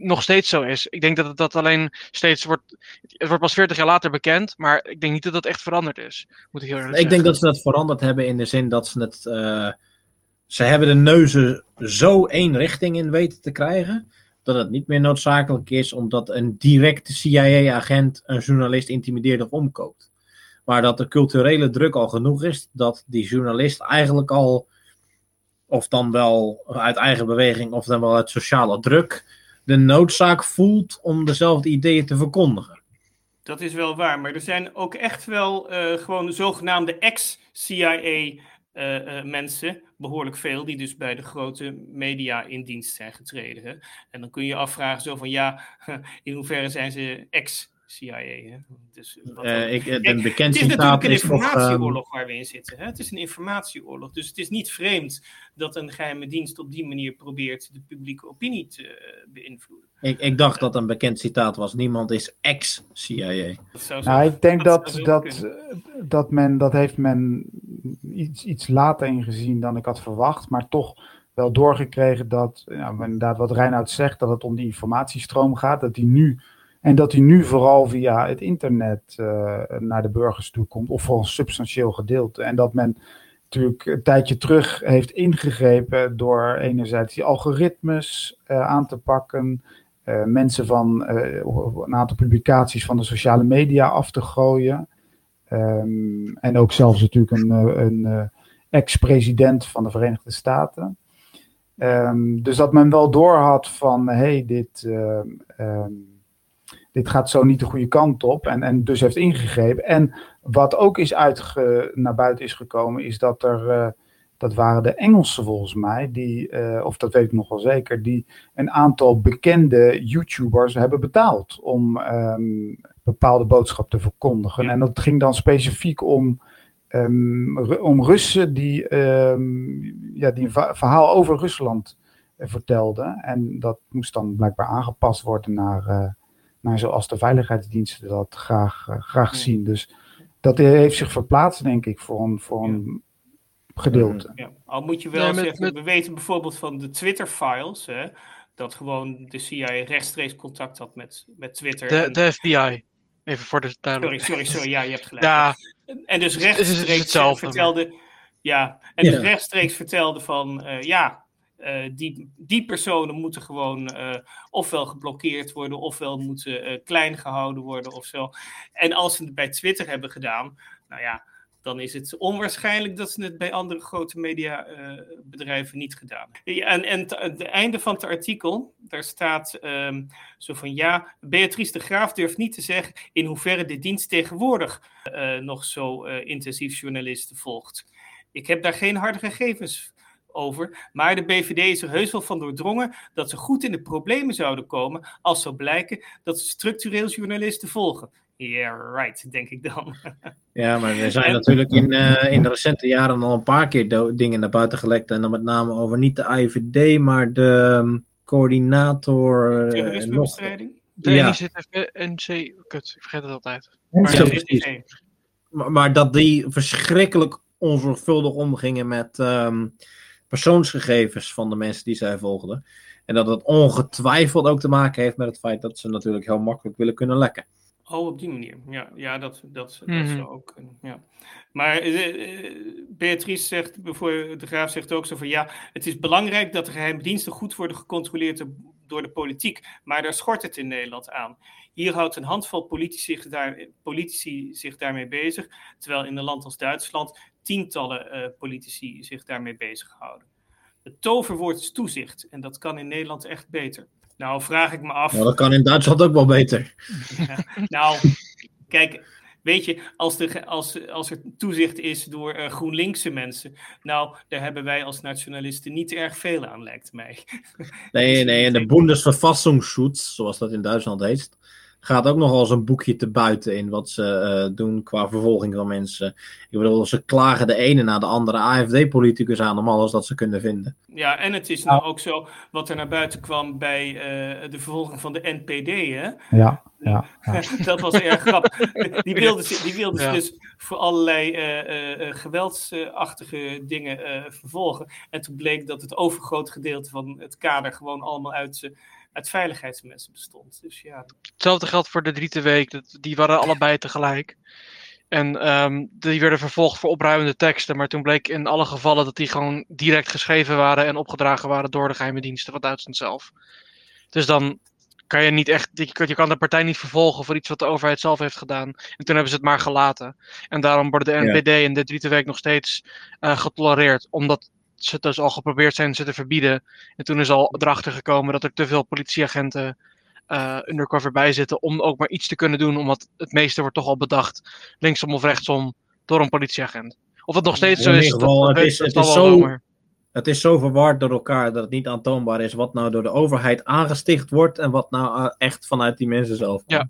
D: nog steeds zo is. Ik denk dat het dat alleen steeds wordt. Het wordt pas 40 jaar later bekend, maar ik denk niet dat dat echt veranderd is. Moet ik heel eerlijk
A: Ik denk dat ze dat veranderd hebben in de zin dat ze het. Uh, ze hebben de neuzen zo één richting in weten te krijgen dat het niet meer noodzakelijk is omdat een directe CIA-agent een journalist intimideert of omkoopt. Maar dat de culturele druk al genoeg is dat die journalist eigenlijk al, of dan wel uit eigen beweging of dan wel uit sociale druk, de noodzaak voelt om dezelfde ideeën te verkondigen.
C: Dat is wel waar, maar er zijn ook echt wel uh, gewoon zogenaamde ex-CIA uh, uh, mensen, behoorlijk veel, die dus bij de grote media in dienst zijn getreden. Hè? En dan kun je afvragen zo van ja, in hoeverre zijn ze ex CIA. Hè?
A: Dus uh, ik, een
C: bekend het is natuurlijk een informatieoorlog um... waar we in zitten. Hè? Het is een informatieoorlog. Dus het is niet vreemd dat een geheime dienst op die manier probeert de publieke opinie te uh, beïnvloeden.
A: Ik, ik dacht dat een bekend citaat was: niemand is ex-CIA.
B: Nou, ik denk dat, dat, dat, dat, men, dat heeft men iets, iets later ingezien dan ik had verwacht, maar toch wel doorgekregen dat, ja, inderdaad wat Reinoud zegt, dat het om die informatiestroom gaat, dat die nu en dat die nu vooral via het internet uh, naar de burgers toe komt, of voor een substantieel gedeelte. En dat men natuurlijk een tijdje terug heeft ingegrepen door enerzijds die algoritmes uh, aan te pakken, uh, mensen van een aantal publicaties van de sociale media af te gooien. Um, en ook zelfs natuurlijk een, een ex-president van de Verenigde Staten. Um, dus dat men wel doorhad van, hey, dit. Um, dit gaat zo niet de goede kant op. En, en dus heeft ingegrepen. En wat ook is uitge, naar buiten is gekomen, is dat er dat waren de Engelsen volgens mij, die, uh, of dat weet ik nog wel zeker, die een aantal bekende YouTubers hebben betaald om um, bepaalde boodschap te verkondigen. En dat ging dan specifiek om, um, om Russen die, um, ja, die een verhaal over Rusland uh, vertelden. En dat moest dan blijkbaar aangepast worden naar, uh, naar zoals de veiligheidsdiensten dat graag, graag zien. Dus dat heeft zich verplaatst, denk ik, voor een, voor een gedeelte.
C: Ja. Al moet je wel zeggen, we weten bijvoorbeeld van de Twitter-files, dat gewoon de CIA rechtstreeks contact had met, met Twitter.
D: De, en... de FBI, even voor de
C: duidelijkheid. Sorry, sorry, sorry, ja, je hebt gelijk. Ja, en dus rechtstreeks vertelde, ja, en dus rechtstreeks vertelde van, uh, ja, die, die personen moeten gewoon uh, ofwel geblokkeerd worden, ofwel moeten klein gehouden worden of zo. En als ze het bij Twitter hebben gedaan, nou ja, dan is het onwaarschijnlijk dat ze het bij andere grote mediabedrijven niet gedaan hebben. En, en het einde van het artikel, daar staat um, zo van ja, Beatrice de Graaf durft niet te zeggen in hoeverre de dienst tegenwoordig nog zo intensief journalisten volgt. Ik heb daar geen harde gegevens over, maar de BVD is er heus wel van doordrongen dat ze goed in de problemen zouden komen als zou blijken dat ze structureel journalisten volgen. Yeah, right, denk ik dan.
A: ja, maar er zijn natuurlijk in, uh, in de recente jaren al een paar keer dingen naar buiten gelekt. En dan met name over niet de IVD, maar de um, coördinator.
C: Uh, Terrorismebestrijding?
D: De ja. NC, kut, ik vergeet het altijd.
A: Maar, maar, maar, dat die verschrikkelijk onzorgvuldig omgingen met um, persoonsgegevens van de mensen die zij volgden. En dat het ongetwijfeld ook te maken heeft met het feit dat ze natuurlijk heel makkelijk willen kunnen lekken.
C: Oh, op die manier. Ja, ja dat, dat, mm -hmm. dat zou ook kunnen. Ja. Maar uh, Beatrice zegt, bijvoorbeeld, de Graaf zegt ook zo van ja, het is belangrijk dat de geheime diensten goed worden gecontroleerd door de politiek. Maar daar schort het in Nederland aan. Hier houdt een handvol politici zich, daar, politici zich daarmee bezig, terwijl in een land als Duitsland tientallen uh, politici zich daarmee bezighouden. Het toverwoord is toezicht en dat kan in Nederland echt beter. Nou, vraag ik me af.
A: Nou, dat kan in Duitsland ook wel beter.
C: nou, kijk, weet je, als, de, als, als er toezicht is door uh, GroenLinkse mensen, nou, daar hebben wij als nationalisten niet erg veel aan, lijkt mij.
A: Nee, nee, en de Bundesverfassungsschutz, zoals dat in Duitsland heet, gaat ook nog als een boekje te buiten in wat ze uh, doen qua vervolging van mensen. Ik bedoel, ze klagen de ene na de andere AFD-politicus aan om alles dat ze kunnen vinden.
C: Ja, en het is nou ook zo wat er naar buiten kwam bij uh, de vervolging van de NPD. Hè?
B: Ja, ja, ja.
C: dat was erg grappig. Die wilden ze, die wilden ja. dus voor allerlei uh, geweldsachtige dingen vervolgen. En toen bleek dat het overgrote gedeelte van het kader gewoon allemaal uit uit veiligheidsmensen bestond. Dus ja.
D: Hetzelfde geldt voor de driete week. Die waren allebei tegelijk. En um, die werden vervolgd voor opruimende teksten. Maar toen bleek in alle gevallen dat die gewoon direct geschreven waren en opgedragen waren door de geheime diensten van Duitsland zelf. Dus dan kan je niet echt, je kan de partij niet vervolgen voor iets wat de overheid zelf heeft gedaan. En toen hebben ze het maar gelaten. En daarom worden de NPD in de driede week nog steeds uh, getolereerd. Omdat ze dus al geprobeerd zijn ze te verbieden. En toen is al erachter gekomen dat er te veel politieagenten uh, undercover bij zitten om ook maar iets te kunnen doen, omdat het meeste wordt toch al bedacht, linksom of rechtsom, door een politieagent. Of het nog steeds zo is,
A: geval, het is, het, is zo, het is zo verward door elkaar dat het niet aantoonbaar is wat nou door de overheid aangesticht wordt en wat nou eh, echt vanuit die mensen zelf komt.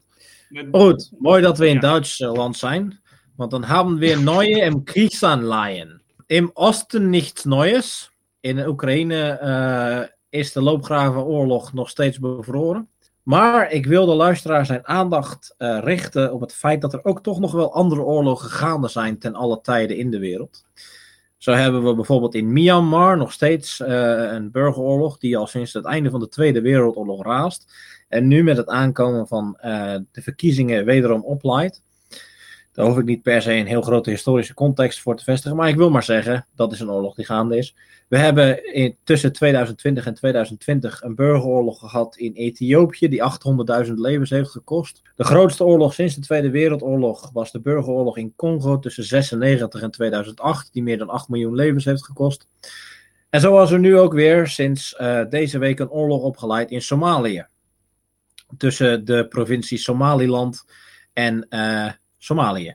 A: Ja. Goed, mooi dat we in ja. Duitsland zijn, want dan hebben we neue im Kriegsanleihen. Im Osten niets Neues. In Oekraïne uh, is de loopgravenoorlog nog steeds bevroren. Maar ik wil de luisteraar zijn aandacht uh, richten op het feit dat er ook toch nog wel andere oorlogen gaande zijn ten alle tijden in de wereld. Zo hebben we bijvoorbeeld in Myanmar nog steeds uh, een burgeroorlog die al sinds het einde van de Tweede Wereldoorlog raast. En nu met het aankomen van de verkiezingen wederom oplaait. Daar hoef ik niet per se een heel grote historische context voor te vestigen. Maar ik wil maar zeggen, dat is een oorlog die gaande is. We hebben in, tussen 2020 en 2020 een burgeroorlog gehad in Ethiopië, die 800.000 levens heeft gekost. De grootste oorlog sinds de Tweede Wereldoorlog was de burgeroorlog in Congo tussen 96 en 2008, die meer dan 8 miljoen levens heeft gekost. En zo was er nu ook weer sinds uh, deze week een oorlog opgeleid in Somalië. tussen de provincie Somaliland en uh, Somalië.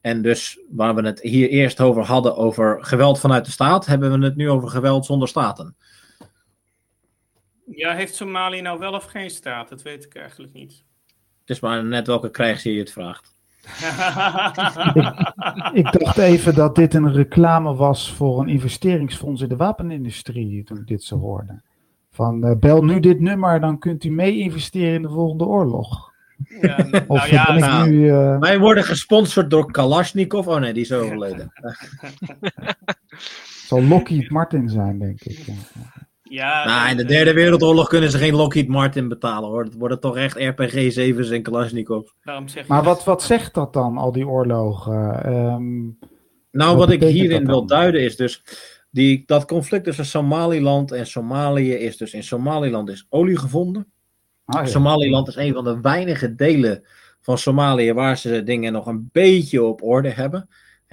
A: En dus waar we het hier eerst over hadden, over geweld vanuit de staat, hebben we het nu over geweld zonder staten.
C: Ja, heeft Somalië nou wel of geen staat? Dat weet ik eigenlijk niet.
A: Het is maar net welke krijgsheer je het vraagt.
B: ik, dacht even dat dit een reclame was voor een investeringsfonds in de wapenindustrie, toen ik dit zo hoorde. Van uh, bel nu dit nummer, dan kunt u mee investeren in de volgende oorlog.
C: Ja, nou ja,
A: nou, nu, uh... Wij worden gesponsord door Kalashnikov. Oh nee, die is overleden.
B: Het zal Lockheed Martin zijn, denk ik.
C: Ja,
A: nou, in de derde wereldoorlog kunnen ze geen Lockheed Martin betalen hoor. Het worden toch echt RPG-7's en Kalashnikovs.
C: zeg
B: maar wat, wat zegt dat dan, al die oorlogen? Um,
A: nou, wat, ik hierin wil duiden is dus... Die, dat conflict tussen Somaliland en Somalië is dus... In Somaliland is olie gevonden. Ah. Somaliland is een van de weinige delen van Somalië... waar ze dingen nog een beetje op orde hebben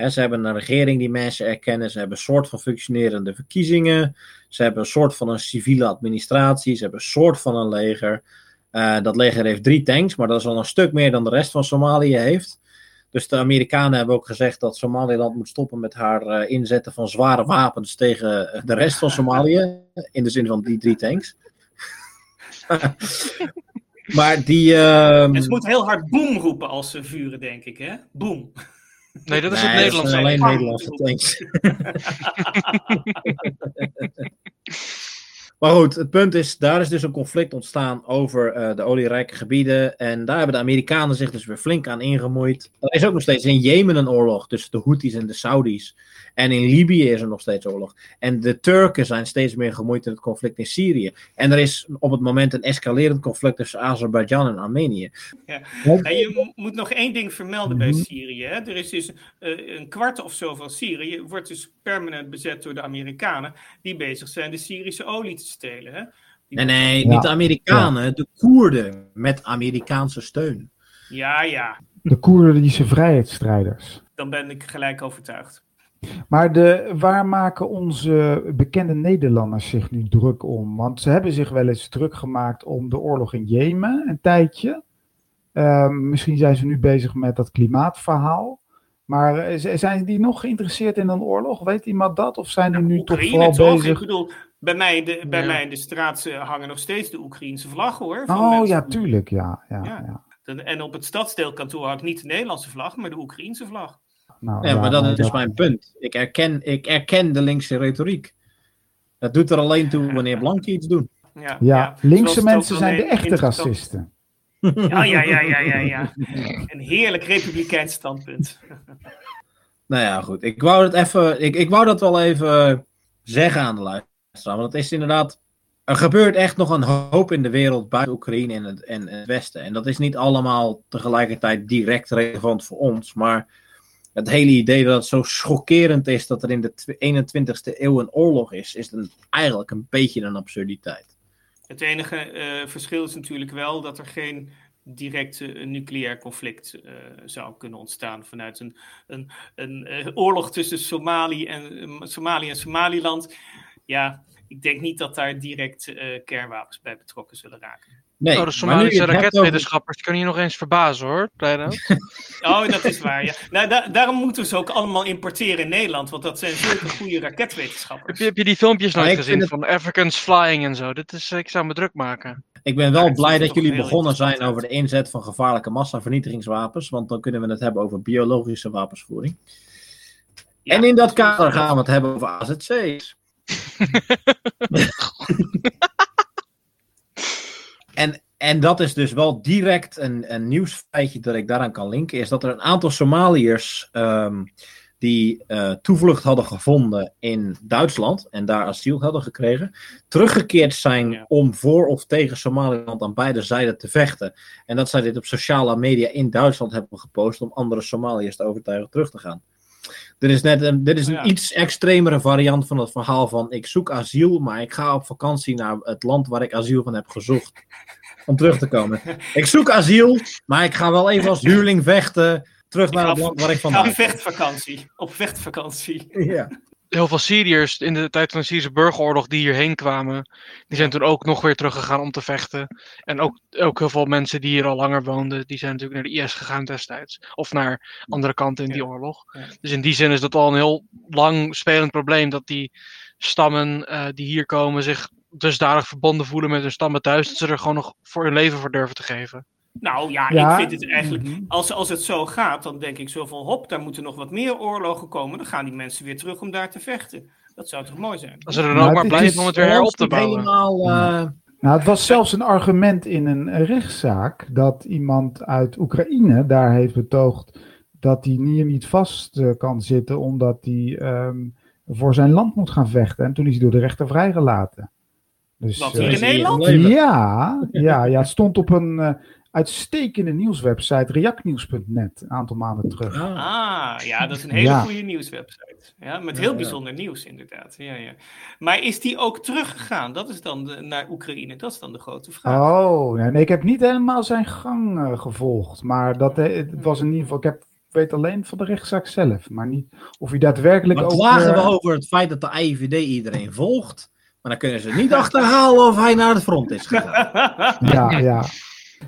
A: ze hebben een regering die mensen erkennen. Ze hebben een soort van functionerende verkiezingen. Ze hebben een soort van een civiele administratie. Ze hebben een soort van een leger. Uh, dat leger heeft drie tanks, maar dat is al een stuk meer dan de rest van Somalië heeft. Dus de Amerikanen hebben ook gezegd dat Somaliland moet stoppen met haar uh, inzetten van zware wapens tegen de rest van Somalië. In de zin van die drie tanks. maar die. Uh...
C: En ze moeten heel hard boom roepen als ze vuren, denk ik, hè? Boom.
D: Nee, dat is het Nederlands.
A: alleen Nederlandse tanks. maar goed, het punt is, daar is dus een conflict ontstaan over uh, de olierijke gebieden. En daar hebben de Amerikanen zich dus weer flink aan ingemoeid. Er is ook nog steeds in Jemen een oorlog tussen de Houthis en de Saudis. En in Libië is er nog steeds oorlog. En de Turken zijn steeds meer gemoeid in het conflict in Syrië. En er is op het moment een escalerend conflict tussen Azerbeidzjan en Armenië.
C: Ja. En je moet nog één ding vermelden bij mhm. Syrië. Hè? Er is dus uh, een kwart of zo van Syrië wordt dus permanent bezet door de Amerikanen die bezig zijn de Syrische olie te stelen. Hè?
A: Nee, nee, niet de Amerikanen, de Koerden met Amerikaanse steun.
C: Ja, ja.
B: De Koerdische vrijheidsstrijders.
C: Dan ben ik gelijk overtuigd.
B: Maar de, waar maken onze bekende Nederlanders zich nu druk om? Want ze hebben zich wel eens druk gemaakt om de oorlog in Jemen een tijdje. Ehm, misschien zijn ze nu bezig met dat klimaatverhaal. Maar eh, zijn die nog geïnteresseerd in een oorlog? Weet iemand dat? Of zijn die nu toch vooral toch? bezig?
C: Ik bedoel, bij mij, de, bij mij in de straat hangen nog steeds de Oekraïense vlaggen hoor.
B: Oh ja, tuurlijk. Ja, ja, ja.
C: En op het stadsdeelkantoor hangt niet de Nederlandse vlag, maar de Oekraïense vlag.
A: Nou, ja, maar dat is dus mijn punt. Ik erken, ik erken de linkse retoriek. Dat doet er alleen toe wanneer blanken iets doen.
B: Ja, ja, linkse mensen zijn de echte racisten.
C: Ja, ja, ja, ja, ja, ja. Een heerlijk republikeins standpunt.
A: nou ja, goed. Ik wou, het even, ik, ik wou dat wel even zeggen aan de luisteraar. Want het is inderdaad. Er gebeurt echt nog een hoop in de wereld buiten Oekraïne en het, en het Westen. En dat is niet allemaal tegelijkertijd direct relevant voor ons. Maar het hele idee dat het zo schokkerend is dat er in de 21ste eeuw een oorlog is, is eigenlijk een beetje een absurditeit.
C: Het enige uh, verschil is natuurlijk wel dat er geen direct uh, nucleair conflict uh, zou kunnen ontstaan vanuit een, een, een oorlog tussen Somalië en, Somalië en Somaliland. Ja, ik denk niet dat daar direct kernwapens bij betrokken zullen raken.
D: Nee, oh, de Somalische raketwetenschappers over... kunnen je nog eens verbazen hoor,
C: oh, dat is waar, ja. Nou, daarom moeten we ze ook allemaal importeren in Nederland, want dat zijn zulke goede raketwetenschappers.
D: Heb je, heb je die filmpjes nooit gezien van Africans Flying en zo? Dat is, ik zou me druk maken.
A: Ik ben wel blij dat jullie begonnen zijn over de inzet van gevaarlijke massavernietigingswapens, want dan kunnen we het hebben over biologische wapensvoering. en in dat kader gaan we het hebben over AZC's. En, en dat is dus wel direct een, een nieuwsfeitje dat ik daaraan kan linken, is dat er een aantal Somaliërs ehm, die uh, toevlucht hadden gevonden in Duitsland en daar asiel hadden gekregen, teruggekeerd zijn om voor of tegen Somaliland aan beide zijden te vechten. En dat zij dit op sociale media in Duitsland hebben gepost om andere Somaliërs te overtuigen terug te gaan. Dit is, net een, dit is een iets extremere variant van het verhaal van ik zoek asiel, maar ik ga op vakantie naar het land waar ik asiel van heb gezocht. Om terug te komen. Ik zoek asiel, maar ik ga wel even als huurling vechten terug naar het land waar ik vandaan
C: Op vechtvakantie. Op vechtvakantie.
A: Ja.
D: Heel veel Syriërs in de tijd van de Syrische burgeroorlog die hierheen kwamen, die zijn toen ook nog weer teruggegaan om te vechten. En ook, ook heel veel mensen die hier al langer woonden, die zijn natuurlijk naar de IS gegaan destijds. Of naar andere kanten in die oorlog. Dus in die zin is dat al een heel lang spelend probleem dat die stammen uh, die hier komen zich dusdanig verbonden voelen met hun stammen thuis, dat ze er gewoon nog voor hun leven voor durven te geven.
C: Nou ja, ik vind het eigenlijk, mhm. als, als het zo gaat, dan denk ik zo van hop, daar moeten nog wat meer oorlogen komen. Dan gaan die mensen weer terug om daar te vechten. Dat zou toch mooi zijn?
D: Als ze er dan ook maar blijven om het weer op te bouwen. Helemaal,
B: uh... Nou, het was zelfs een argument in een rechtszaak dat iemand uit Oekraïne daar heeft betoogd dat hij hier niet vast uh, kan zitten omdat hij um, voor zijn land moet gaan vechten. En toen is hij door de rechter vrijgelaten.
C: Dus, Wat, hier uh, in Nederland?
B: Ja, ja, ja, het stond op een, uitstekende nieuwswebsite, reactnieuws.net, een aantal maanden terug.
C: Ah, ah ja, dat is een hele goede nieuwswebsite. Ja, met heel bijzonder nieuws inderdaad. Ja, ja. Maar is die ook teruggegaan? Dat is dan de, naar Oekraïne, dat is dan de grote vraag.
B: Oh, nee, nee ik heb niet helemaal zijn gang uh, gevolgd, maar dat eh, het was in ieder geval, ik heb weet alleen van de rechtszaak zelf, maar niet of hij daadwerkelijk
A: maar ook... klagen we over het feit dat de IVD iedereen volgt, maar dan kunnen ze niet achterhalen of hij naar het front is gegaan.
B: ja, ja.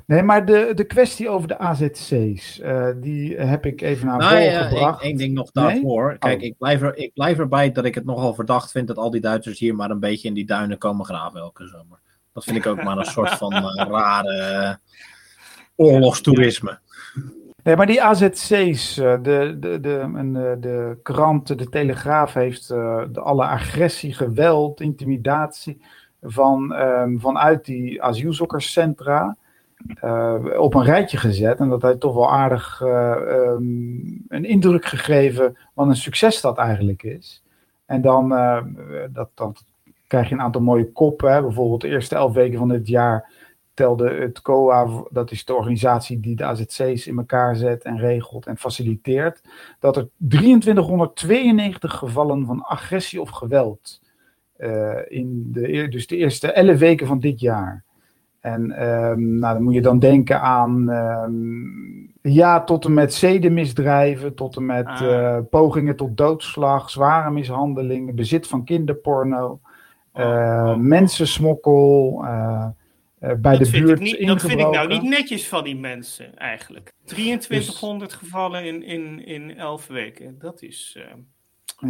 B: Nee, maar de, de kwestie over de AZC's, uh, eh, die heb ik even naar nou, voren gebracht.
A: Eén ding nog daarvoor. Kijk, oh. ik, blijf er, ik blijf erbij dat ik het nogal verdacht vind dat al die Duitsers hier maar een beetje in die duinen komen graven elke zomer. Dat vind ik ook maar een soort van uh, rare oorlogstoerisme.
B: Nee, maar die AZC's, de, de, de, de, de krant, de Telegraaf heeft de alle agressie, geweld, intimidatie van, um, vanuit die asielzoekerscentra op een rijtje gezet. En dat heeft toch wel aardig uh, um, een indruk gegeven wat een succes dat eigenlijk is. En dan, uh, dat, dan krijg je een aantal mooie koppen. Bijvoorbeeld de eerste elf weken van dit jaar telde het COA, dat is de organisatie die de AZC's in elkaar zet en regelt en faciliteert, dat er 2392 gevallen van agressie of geweld in de, dus de eerste 11 weken van dit jaar. En um, nou, dan moet je dan denken aan, um, ja, tot en met zedenmisdrijven, tot en met ah. uh, pogingen tot doodslag, zware mishandelingen, bezit van kinderporno, uh, oh, mensensmokkel, uh, bij dat de buurt
C: niet, Dat vind ik nou niet netjes van die mensen eigenlijk. 2300 dus, gevallen in, in, in 11 weken, dat is...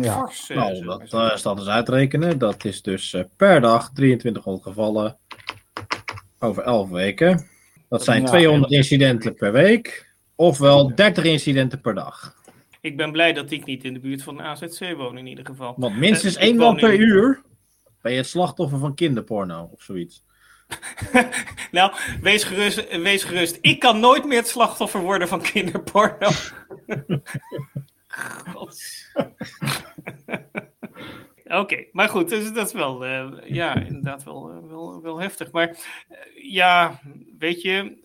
C: Ja. Fors,
A: nou, dat staat dus uitrekenen. Dat is dus per dag 2300 gevallen over 11 weken. Dat zijn 200 incidenten per week, ofwel 30 incidenten per dag.
C: Ik ben blij dat ik niet in de buurt van de AZC woon in ieder geval.
A: Want minstens uh, één man per uur ben je het slachtoffer van kinderporno of zoiets.
C: nou, wees gerust, wees gerust. Ik kan nooit meer het slachtoffer worden van kinderporno. God. Oké, maar goed, dus dat is wel, uh, ja, inderdaad wel, uh, wel, wel heftig. Maar uh, ja, weet je,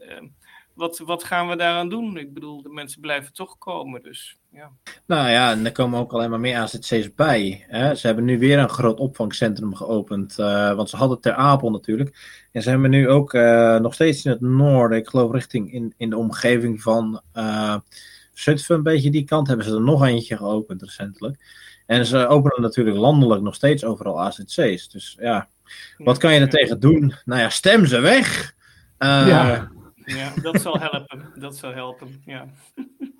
C: wat, wat gaan we daaraan doen? Ik bedoel, de mensen blijven toch komen, dus ja.
A: Nou ja, en er komen ook alleen maar meer AZC's bij. Hè? Ze hebben nu weer een groot opvangcentrum geopend, want ze hadden Ter Apel natuurlijk. En ze hebben nu ook nog steeds in het noorden, ik geloof richting in, in de omgeving van Zutphen, een beetje die kant, hebben ze er nog eentje geopend recentelijk. En ze openen natuurlijk landelijk nog steeds overal AZC's. Dus ja, wat kan je er tegen doen? Nou ja, stem ze weg.
C: Uh, ja. ja, dat zal helpen. Dat zal helpen, ja.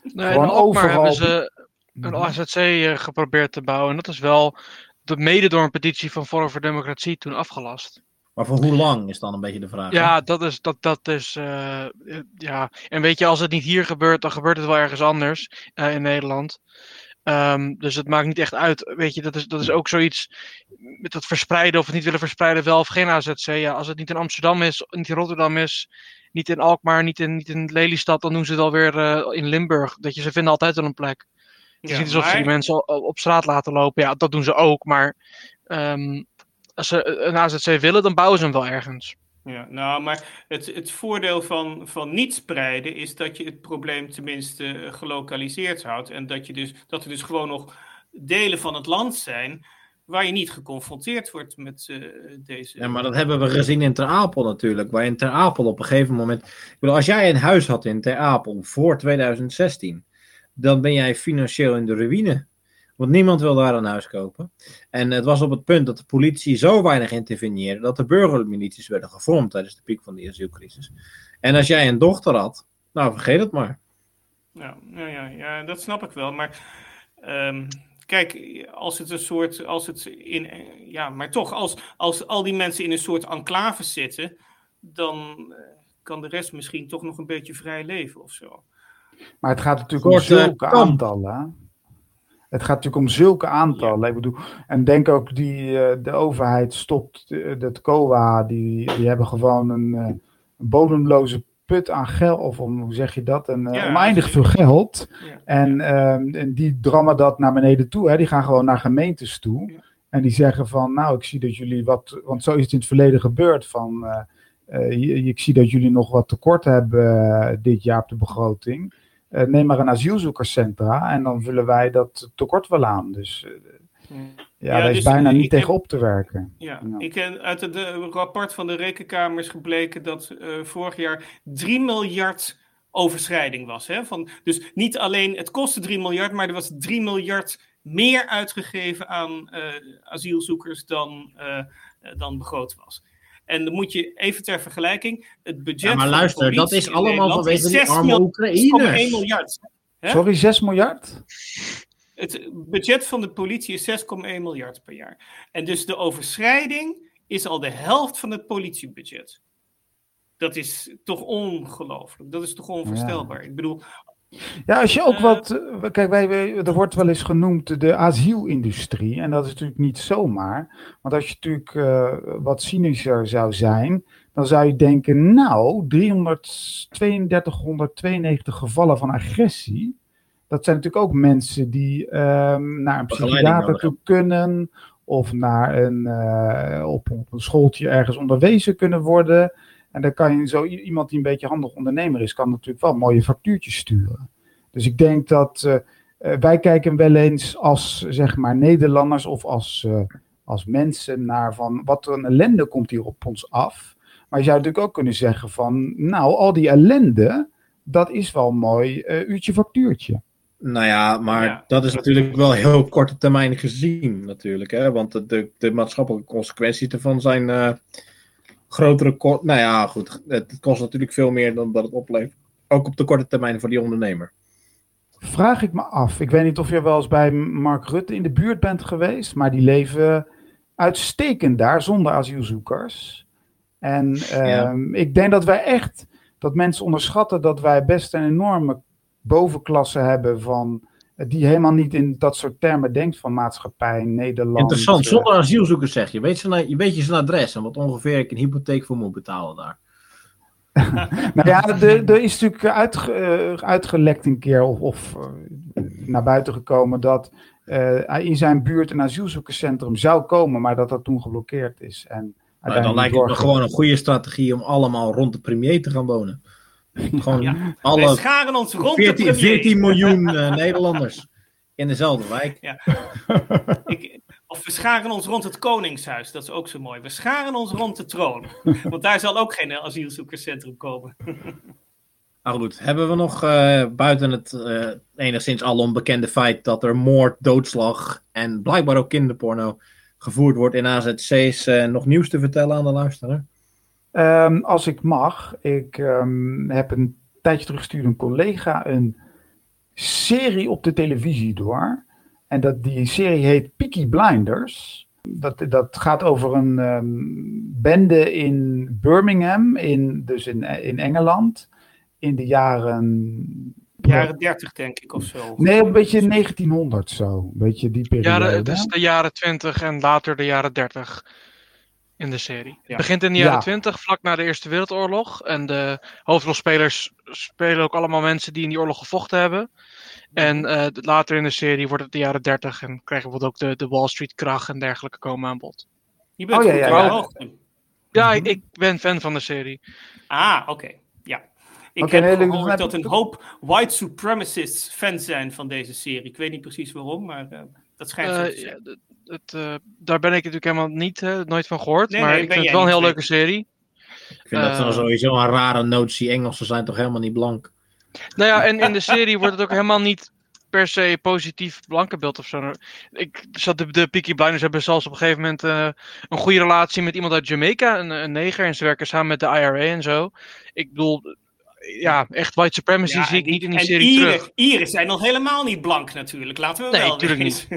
D: Nee, Gewoon overal... hebben ze een mhm. AZC eh, geprobeerd te bouwen. En dat is wel de, mede door een petitie van Forum voor Democratie toen afgelast.
A: Maar voor hoe lang is dan een beetje de vraag?
D: Ja, dat is. Dat, dat is uh, ja. En weet je, als het niet hier gebeurt, dan gebeurt het wel ergens anders uh, in Nederland. Um, dus het maakt niet echt uit. Weet je, dat is, dat is ook zoiets met dat verspreiden of het niet willen verspreiden, wel of geen AZC. Ja, als het niet in Amsterdam is, niet in Rotterdam is, niet in Alkmaar, niet in, niet in Lelystad, dan doen ze het alweer uh, in Limburg. Dat je, ze vinden altijd wel een plek. Het is niet alsof ze die mensen op straat laten lopen. Ja, dat doen ze ook. Maar um, als ze een AZC willen, dan bouwen ze hem wel ergens.
C: Ja, nou, maar het, het voordeel van, van niet spreiden is dat je het probleem tenminste eh, gelokaliseerd houdt. En dat, je dus, dat er dus gewoon nog delen van het land zijn waar je niet geconfronteerd wordt met uh, deze.
A: Ja, maar dat hebben we gezien in Ter Apel natuurlijk. Waar in Ter Apel op een gegeven moment. Ik bedoel, als jij een huis had in Ter Apel voor 2016, dan ben jij financieel in de ruïne. Want niemand wil daar een huis kopen. En het was op het punt dat de politie zo weinig interveneerde dat de burgermilities werden gevormd tijdens de piek van de asielcrisis. En als jij een dochter had, nou vergeet het maar.
C: Ja, ja, ja, ja dat snap ik wel. Maar um, kijk, als het een soort, als het in, ja, maar toch, als, als al die mensen in een soort enclave zitten, dan uh, kan de rest misschien toch nog een beetje vrij leven of zo.
B: Maar het gaat natuurlijk om zulke aantallen. Het gaat natuurlijk om zulke aantallen. Ik bedoel, en denk ook die uh, de overheid stopt, het COA, die, die hebben gewoon een, uh, bodemloze put aan geld, of om, hoe zeg je dat, een, ja, oneindig veel geld. Ja. En, uh, en die drammen dat naar beneden toe. Hè. Die gaan gewoon naar gemeentes toe. En die zeggen van, nou, ik zie dat jullie wat, want zo is het in het verleden gebeurd, van, uh, ik zie dat jullie nog wat tekort hebben dit jaar op de begroting. Neem maar een asielzoekerscentra en dan vullen wij dat tekort wel aan. Dus ja, ja daar is dus bijna niet tegen op te werken.
C: Ja, ja. Ik, uit het rapport van de rekenkamer is gebleken dat uh, vorig jaar 3 miljard overschrijding was. Hè? Van, dus niet alleen het kostte 3 miljard, maar er was 3 miljard meer uitgegeven aan uh, asielzoekers dan, uh, dan begroot was. En dan moet je even ter vergelijking, het budget. Ja,
A: maar luister, dat is allemaal vanwege die arme Oekraïners.
C: miljard.
B: Hè? Sorry, 6 miljard?
C: Het budget van de politie is 6,1 miljard per jaar. En dus de overschrijding is al de helft van het politiebudget. Dat is toch ongelooflijk. Dat is toch onvoorstelbaar. Ja. Ik bedoel.
B: Ja, als je ook uh, wat. Kijk, wij, er wordt wel eens genoemd de asielindustrie. En dat is natuurlijk niet zomaar. Want als je natuurlijk uh, wat cynischer zou zijn. Dan zou je denken, nou, 33292 gevallen van agressie dat zijn natuurlijk ook mensen die um, naar een psychiater toe kunnen. Of naar een, uh, op, op, een schooltje ergens onderwezen kunnen worden. En dan kan je zo iemand die een beetje handig ondernemer is, kan natuurlijk wel mooie factuurtjes sturen. Dus ik denk dat uh, uh, wij kijken wel eens als zeg maar Nederlanders of als, als mensen naar van wat een ellende komt hier op ons af. Maar je zou natuurlijk ook kunnen zeggen van nou al die ellende, dat is wel een mooi uurtje factuurtje.
A: Nou ja, maar ja. dat is natuurlijk wel heel korte termijn gezien, natuurlijk. Hè? Want de, de, de maatschappelijke consequenties ervan zijn grotere. Nou ja, goed. Het kost natuurlijk veel meer dan dat het oplevert. Ook op de korte termijn voor die ondernemer.
B: Vraag ik me af. Ik weet niet of je wel eens bij Mark Rutte in de buurt bent geweest, maar die leven uitstekend daar zonder asielzoekers. En uh, ja. ik denk dat wij echt, dat mensen onderschatten dat wij best een enorme bovenklasse hebben van die helemaal niet in dat soort termen denkt van maatschappij, Nederland.
A: Interessant, eh, zonder asielzoekers zeg je. Weet, je, je weet je zijn adres en wat ongeveer ik een hypotheek voor moet betalen daar.
B: nou ja, er is natuurlijk uitge, uh, uitgelekt een keer of, of uh, naar buiten gekomen dat uh, in zijn buurt een asielzoekerscentrum zou komen, maar dat dat toen geblokkeerd is. En
A: nou, dan lijkt het me gewoon een goede strategie om allemaal rond de premier te gaan wonen. Gewoon
C: ja. alle Wij scharen ons rond
A: 14, 14 miljoen uh, Nederlanders in dezelfde wijk. Ja.
C: Ik, of we scharen ons rond het Koningshuis, dat is ook zo mooi. We scharen ons rond de troon, want daar zal ook geen asielzoekerscentrum komen.
A: Nou goed, hebben we nog uh, buiten het uh, enigszins al onbekende feit dat er moord, doodslag en blijkbaar ook kinderporno gevoerd wordt in AZC's nog nieuws te vertellen aan de luisteraar?
B: Um, als ik mag, ik um, heb een tijdje teruggestuurd een collega een serie op de televisie door. En dat, die serie heet Peaky Blinders. Dat, dat gaat over een um, bende in Birmingham, in, dus in, in Engeland, in de jaren
C: jaren 30, denk ik, of zo.
B: Nee, een beetje 1900 zo. Een beetje die periode.
D: Jaren, dus de jaren 20 en later de jaren 30 in de serie. Ja. Het begint in de jaren ja. 20, vlak na de Eerste Wereldoorlog. En de hoofdrolspelers spelen ook allemaal mensen die in die oorlog gevochten hebben. En uh, later in de serie wordt het de jaren 30 en krijgen we ook de, de Wall Street kracht en dergelijke komen aan bod.
C: Je bent oh, ja, ja, ja.
D: ja ik, ik, ben fan van de serie.
C: Ah, oké. Okay. Ja. Ik okay, heb nee, gehoord dat een hoop white supremacists fan zijn van deze serie. Ik weet niet precies waarom, maar uh, dat schijnt uh, zo te zijn
D: het, uh, daar ben ik natuurlijk helemaal niet, uh, nooit van gehoord. Nee, maar nee, ik vind het wel een heel leuke serie.
A: Ik vind uh, dat wel sowieso een rare notie. Engelsen zijn toch helemaal niet blank?
D: Nou ja, en in de serie wordt het ook helemaal niet per se positief blankenbeeld of zo. Ik zat de, de Peaky Blinders hebben zelfs op een gegeven moment uh, een goede relatie met iemand uit Jamaica, een, een neger. En ze werken samen met de IRA en zo. Ik bedoel, ja, echt white supremacy zie ik niet in die serie Ieren, terug.
C: Ieren zijn nog helemaal niet blank natuurlijk, laten we
D: nee,
C: wel
D: natuurlijk niet.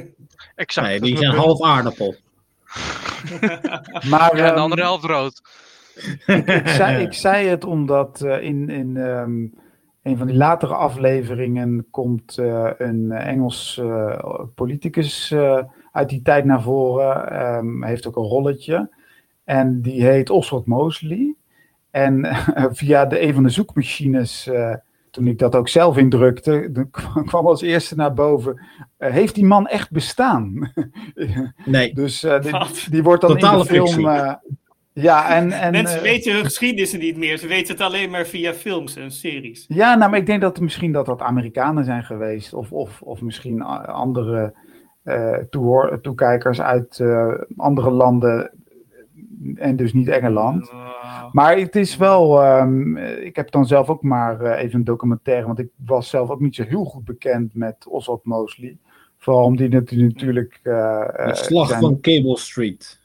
D: Exact.
A: Nee, die zijn half aardappel.
D: maar, ja, de ehm, andere helft rood.
B: ik, zei, ik zei het omdat uh, in, in um, een van die latere afleveringen komt uh, een Engels uh, politicus uit die tijd naar voren. Um, heeft ook een rolletje. En die heet Oswald Mosley. En via de, een van de zoekmachines, toen ik dat ook zelf indrukte, kwam als eerste naar boven. heeft die man echt bestaan?
A: nee.
B: dus die, die, wordt dan
A: Totale
B: in de film. Ja, en, en,
C: Mensen uh, weten hun geschiedenissen niet meer. Ze weten het alleen maar via films en series.
B: Ja, nou, maar ik denk dat misschien dat dat Amerikanen zijn geweest. Of, of, of misschien andere uh, toekijkers uit uh, andere landen. En dus niet Engeland. Maar het is wel. Um, ik heb dan zelf ook maar even een documentaire. Want ik was zelf ook niet zo heel goed bekend met Oswald Mosley. Vooral omdat die natuurlijk.
A: de slag zijn... van Cable Street.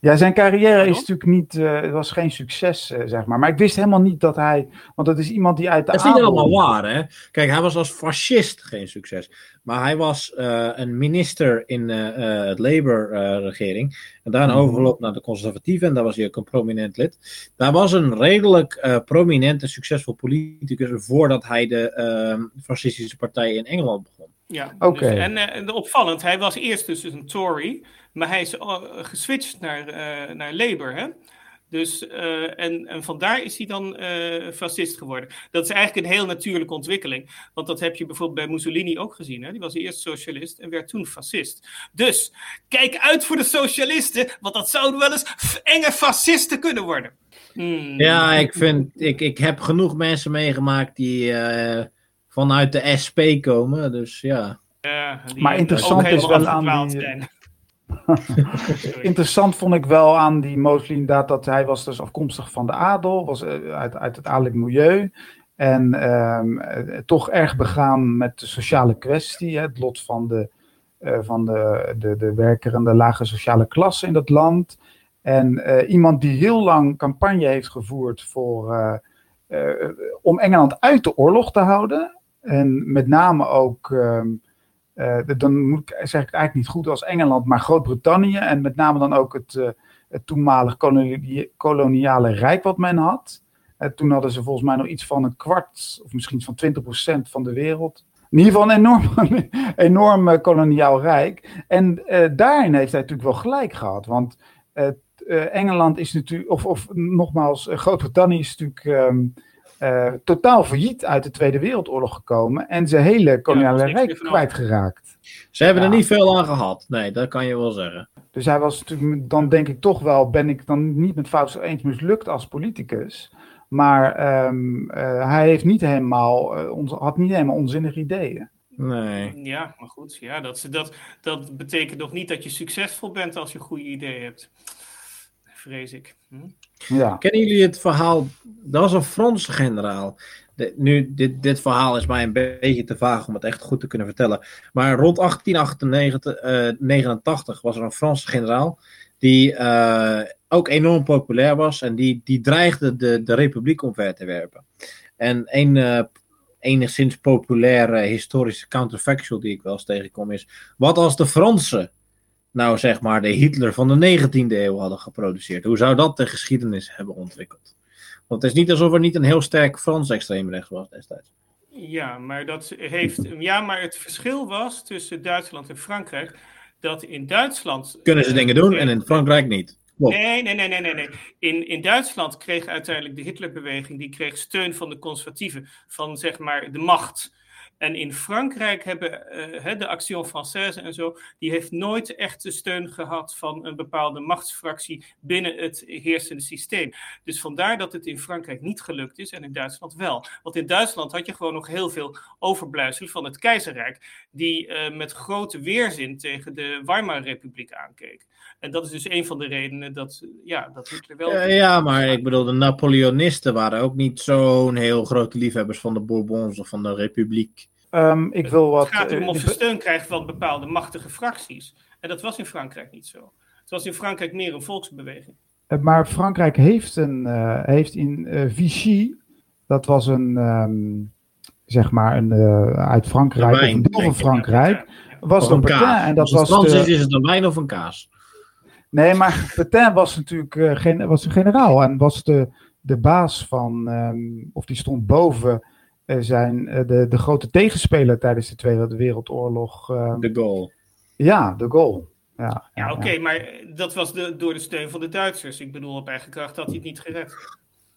B: Ja, zijn carrière is natuurlijk niet, uh, het was geen succes, uh, zeg maar. Maar ik wist helemaal niet dat hij, want dat is iemand die uit de
A: Dat is niet allemaal waar, hè? Kijk, hij was als fascist geen succes. Maar hij was uh, een minister in het Labour-regering. en daarna mm. overgelopen naar de conservatieven. En daar was hij ook een prominent lid. Daar was een redelijk prominente, succesvol politicus... voordat hij de ehm, fascistische partij in Engeland begon.
C: Ja, oké. Dus, en opvallend, hij was eerst dus een Tory... Maar hij is uh, geswitcht naar, uh, naar Labour. Hè? Dus, uh, en, en vandaar is hij dan fascist geworden. Dat is eigenlijk een heel natuurlijke ontwikkeling. Want dat heb je bijvoorbeeld bij Mussolini ook gezien. Hè? Die was eerst socialist en werd toen fascist. Dus kijk uit voor de socialisten, want dat zouden wel eens enge fascisten kunnen worden.
A: Hmm. Ja, ik, vind, ik, ik heb genoeg mensen meegemaakt die vanuit de SP komen. Dus ja.
C: ja
B: maar interessant is wel aan die... Interessant vond ik wel aan die Mosley inderdaad dat hij was dus afkomstig van de adel, was eh, uit, uit het adellijk milieu. En um, toch erg begaan met de sociale kwestie, het lot van de, uh, van de, de, de werker en de lage sociale klasse in dat land. En iemand die heel lang campagne heeft gevoerd voor, om Engeland uit de oorlog te houden. En met name ook um, uh, dan moet ik, zeg ik eigenlijk niet goed als Engeland, maar Groot-Brittannië. En met name dan ook het, het toenmalig koloniale rijk wat men had. Uh, toen hadden ze volgens mij nog iets van een kwart, of misschien van 20% van de wereld. In ieder geval een enorm, enorm koloniaal rijk. En daarin heeft hij natuurlijk wel gelijk gehad. Want Engeland is natuurlijk, of, of nogmaals, Groot-Brittannië is natuurlijk. Um, uh, totaal failliet uit de Tweede Wereldoorlog gekomen en zijn hele koloniale ja, rijk kwijtgeraakt.
A: Ze hebben er niet veel aan gehad, nee, dat kan je wel zeggen.
B: Dus hij was natuurlijk, dan denk ik toch wel, ben ik dan niet met Fout eens mislukt als politicus. Maar um, uh, hij heeft niet helemaal, uh, ons, had niet helemaal onzinnige ideeën.
A: Nee.
C: Ja, maar goed, ja, dat, dat, dat betekent nog niet dat je succesvol bent als je goede ideeën hebt. Vrees ik. Hm?
A: Ja. Kennen jullie het verhaal? Dat was een Franse generaal. De, nu, dit, dit verhaal is mij een beetje te vaag om het echt goed te kunnen vertellen. Maar rond 1889 uh, was er een Franse generaal. Die uh, ook enorm populair was. En die, die dreigde de, de republiek omver te werpen. En een uh, enigszins populaire historische counterfactual die ik wel eens tegenkom is. Wat als de Fransen nou zeg maar de Hitler van de 19e eeuw hadden geproduceerd. Hoe zou dat de geschiedenis hebben ontwikkeld? Want het is niet alsof er niet een heel sterk Frans extreemrechts was destijds.
C: Ja, maar dat heeft. Ja, maar het verschil was tussen Duitsland en Frankrijk. Dat in Duitsland.
A: Kunnen ze dingen doen en in Frankrijk niet.
C: Nee, nee, nee, nee, nee. nee. In, in Duitsland kreeg uiteindelijk de Hitlerbeweging. die kreeg steun van de conservatieven. van zeg maar de macht. En in Frankrijk hebben uh, de Action Française en zo, die heeft nooit echt de steun gehad van een bepaalde machtsfractie binnen het heersende systeem. Dus vandaar dat het in Frankrijk niet gelukt is en in Duitsland wel. Want in Duitsland had je gewoon nog heel veel overblijfselen van het keizerrijk, die uh, met grote weerzin tegen de Weimar-republiek aankeek. En dat is dus een van de redenen dat, ja, dat Hitler wel...
A: Ja, maar ik bedoel, de Napoleonisten waren ook niet zo'n heel grote liefhebbers van de Bourbons of van de Republiek.
B: Um, ik wil wat.
C: Het gaat om of ze steun krijgt van bepaalde machtige fracties. En dat was in Frankrijk niet zo. Het was in Frankrijk meer een volksbeweging.
B: Maar Frankrijk heeft, een, uh, heeft in uh, Vichy, dat was een, um, zeg maar, een, uh, uit Frankrijk, wijn, of een deel van Frankrijk, was
A: een Petain. En dat was de... is het een wijn of een kaas?
B: Nee, maar Petain was natuurlijk uh, gen was een generaal en was de, de baas van, um, of die stond boven uh, zijn, uh, de, de grote tegenspeler tijdens de Tweede Wereldoorlog.
A: Ehm, de Gaulle.
B: Ja, de Gaulle.
C: Ja, ja, oké, okay, maar dat was de, door de steun van de Duitsers. Ik bedoel, op eigen kracht had hij het niet gered.